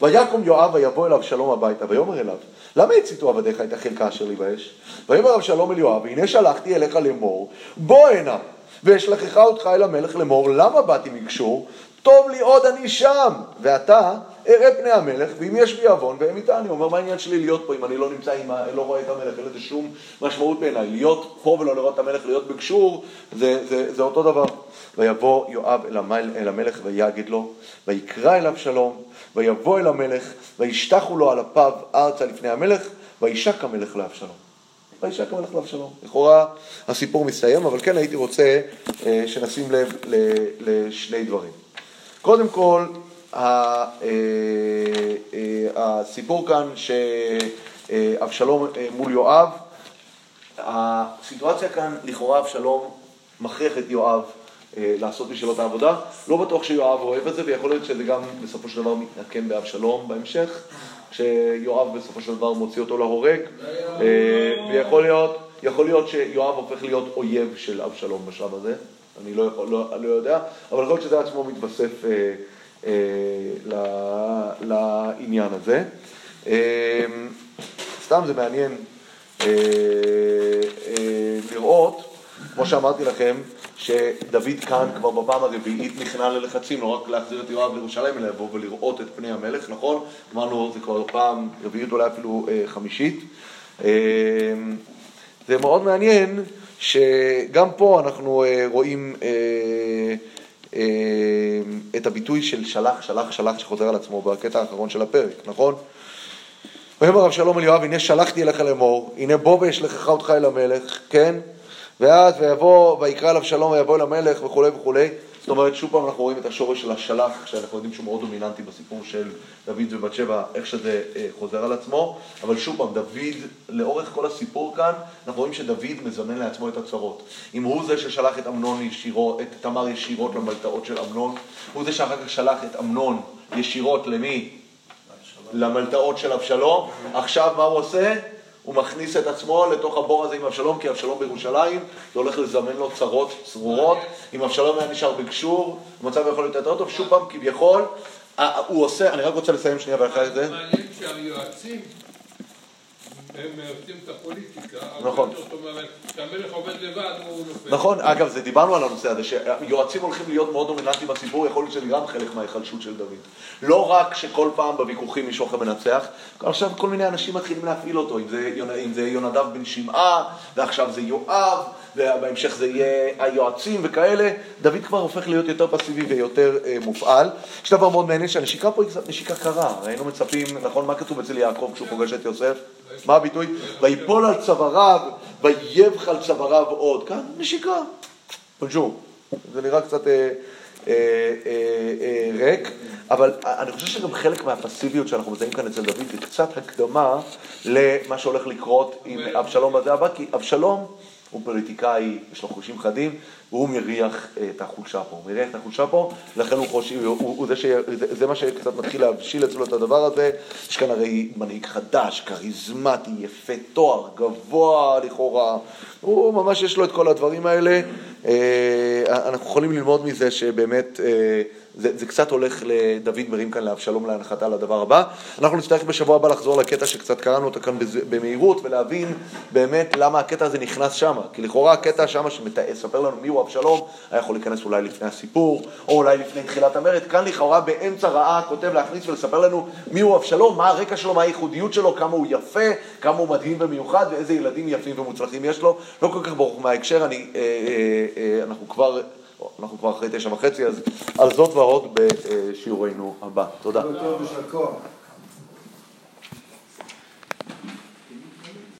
ויקום יואב ויבוא אל אבשלום הביתה, ויאמר אליו, למה הציתו עבדיך את החלקה אשר לי באש? ויאמר אבשלום אל יואב, הנה שלחתי אליך לאמור, בוא הנה, ואשלחך אותך אל המלך לאמור, למה באתי מקשור? טוב לי עוד אני שם, ואתה אראה פני המלך, ואם יש בי עוון, והם איתה, אני אומר, מה העניין שלי להיות פה אם אני לא נמצא, אם לא רואה את המלך, אין לזה שום משמעות בעיניי. להיות פה ולא לראות את המלך, להיות בקשור, זה, זה, זה אותו דבר. ויבוא יואב אל, המל, אל המלך ויגד לו, ויקרא אליו שלום, ויבוא אל המלך, וישתחו לו על אפיו ארצה לפני המלך, וישק המלך לאבשלום. וישק המלך לאבשלום. לכאורה הסיפור מסתיים, אבל כן הייתי רוצה אה, שנשים לב לשני דברים. קודם כל, אה, אה, הסיפור כאן שאבשלום מול יואב, הסיטואציה כאן, לכאורה אבשלום מכריח את יואב לעשות בשבילו את העבודה. לא בטוח שיואב אוהב את זה, ויכול להיות שזה גם בסופו של דבר מתנקם באבשלום בהמשך, כשיואב בסופו של דבר מוציא אותו להורג, ויכול להיות, יכול להיות שיואב הופך להיות אויב של אבשלום בשלב הזה, אני לא, יכול, לא, לא יודע, אבל יכול להיות שזה עצמו מתווסף אה, אה, לעניין הזה. אה, סתם זה מעניין אה, אה, לראות, כמו שאמרתי לכם, שדוד כאן כבר בפעם הרביעית נכנע ללחצים, לא רק להחזיר את יואב לירושלים, אלא לבוא ולראות את פני המלך, נכון? אמרנו, זה כבר פעם רביעית, אולי אפילו אה, חמישית. אה, זה מאוד מעניין שגם פה אנחנו אה, רואים אה, אה, את הביטוי של שלח, שלח, שלח, שחוזר על עצמו בקטע האחרון של הפרק, נכון? ויאמר רב שלום אל יואב, הנה שלחתי אליך לאמור, הנה בוא ואשלחך אותך אל המלך, כן? ואז ויבוא, ויקרא אליו שלום ויבוא אל המלך וכולי וכולי. זאת אומרת, שוב פעם אנחנו רואים את השורש של השלח, שאנחנו יודעים שהוא מאוד דומיננטי בסיפור של דוד ובת שבע, איך שזה אה, חוזר על עצמו, אבל שוב פעם, דוד, לאורך כל הסיפור כאן, אנחנו רואים שדוד מזמן לעצמו את הצרות. אם הוא זה ששלח את אמנון ישירות, את תמר ישירות למלטעות של אמנון, הוא זה שאחר כך שלח את אמנון ישירות למי? למלטעות של אבשלום. עכשיו מה הוא עושה? הוא מכניס את עצמו לתוך הבור הזה עם אבשלום, כי אבשלום בירושלים, זה הולך לזמן לו צרות צרורות. אם אבשלום היה נשאר בגשור, המצב יכול להיות יותר טוב. שוב פעם, כביכול, הוא עושה, אני רק רוצה לסיים שנייה ואחרי זה. מעניין שהיועצים, הם עושים את הפוליטיקה. נכון. זאת אומרת, כשהמלך עובד לבד, הוא נופל. נכון, אגב, זה דיברנו על הנושא הזה, שיועצים הולכים להיות מאוד דומיננטיים בסיפור, יכול להיות שזה גם חלק מההיחלשות של דוד. לא רק שכל פעם בוויכוחים מישהו אחר מנצח, עכשיו כל מיני אנשים מתחילים להפעיל אותו, אם זה, אם זה יונדב בן שמעה, ועכשיו זה יואב, ובהמשך זה יהיה היועצים וכאלה, דוד כבר הופך להיות יותר פסיבי ויותר אה, מופעל. יש דבר מאוד מעניין שהנשיקה פה היא קצת נשיקה קרה, היינו מצפים, נכון, מה כתוב אצל יעקב כשהוא פוגש את יוסף? מה הביטוי? ויפול על צוואריו, ויבך על צוואריו עוד. כאן נשיקה. בונז'ור. זה נראה קצת אה, אה, אה, אה, ריק, אבל אני חושב שגם חלק מהפסיביות שאנחנו מזהים כאן אצל דוד זה קצת הקדמה למה שהולך לקרות עם אבשלום בזה הבא, כי אבשלום הוא פוליטיקאי, יש לו חושים חדים, והוא מריח אה, את החולשה פה. הוא מריח את החולשה פה, ולכן הוא חושב, הוא, הוא זה, ש, זה, זה מה שקצת מתחיל להבשיל אצלו את הדבר הזה. יש כאן הרי מנהיג חדש, כריזמטי, יפה תואר, גבוה לכאורה. הוא ממש יש לו את כל הדברים האלה. אה, אנחנו יכולים ללמוד מזה שבאמת... זה, זה קצת הולך לדוד מרים כאן לאבשלום להנחתה לדבר הבא. אנחנו נצטרך בשבוע הבא לחזור לקטע שקצת קראנו אותו כאן במהירות ולהבין באמת למה הקטע הזה נכנס שם. כי לכאורה הקטע שם שמספר לנו מיהו אבשלום, היה יכול להיכנס אולי לפני הסיפור, או אולי לפני תחילת המרד. כאן לכאורה באמצע רעה כותב להכניס ולספר לנו מיהו אבשלום, מה הרקע שלו, מה הייחודיות שלו, כמה הוא יפה, כמה הוא מדהים במיוחד ואיזה ילדים יפים ומוצלחים יש לו. לא כל כך ברור מההקשר, אני, אה, אה, אה, אנחנו כבר... אנחנו כבר אחרי תשע וחצי, אז על זאת ועוד בשיעורנו הבא. תודה.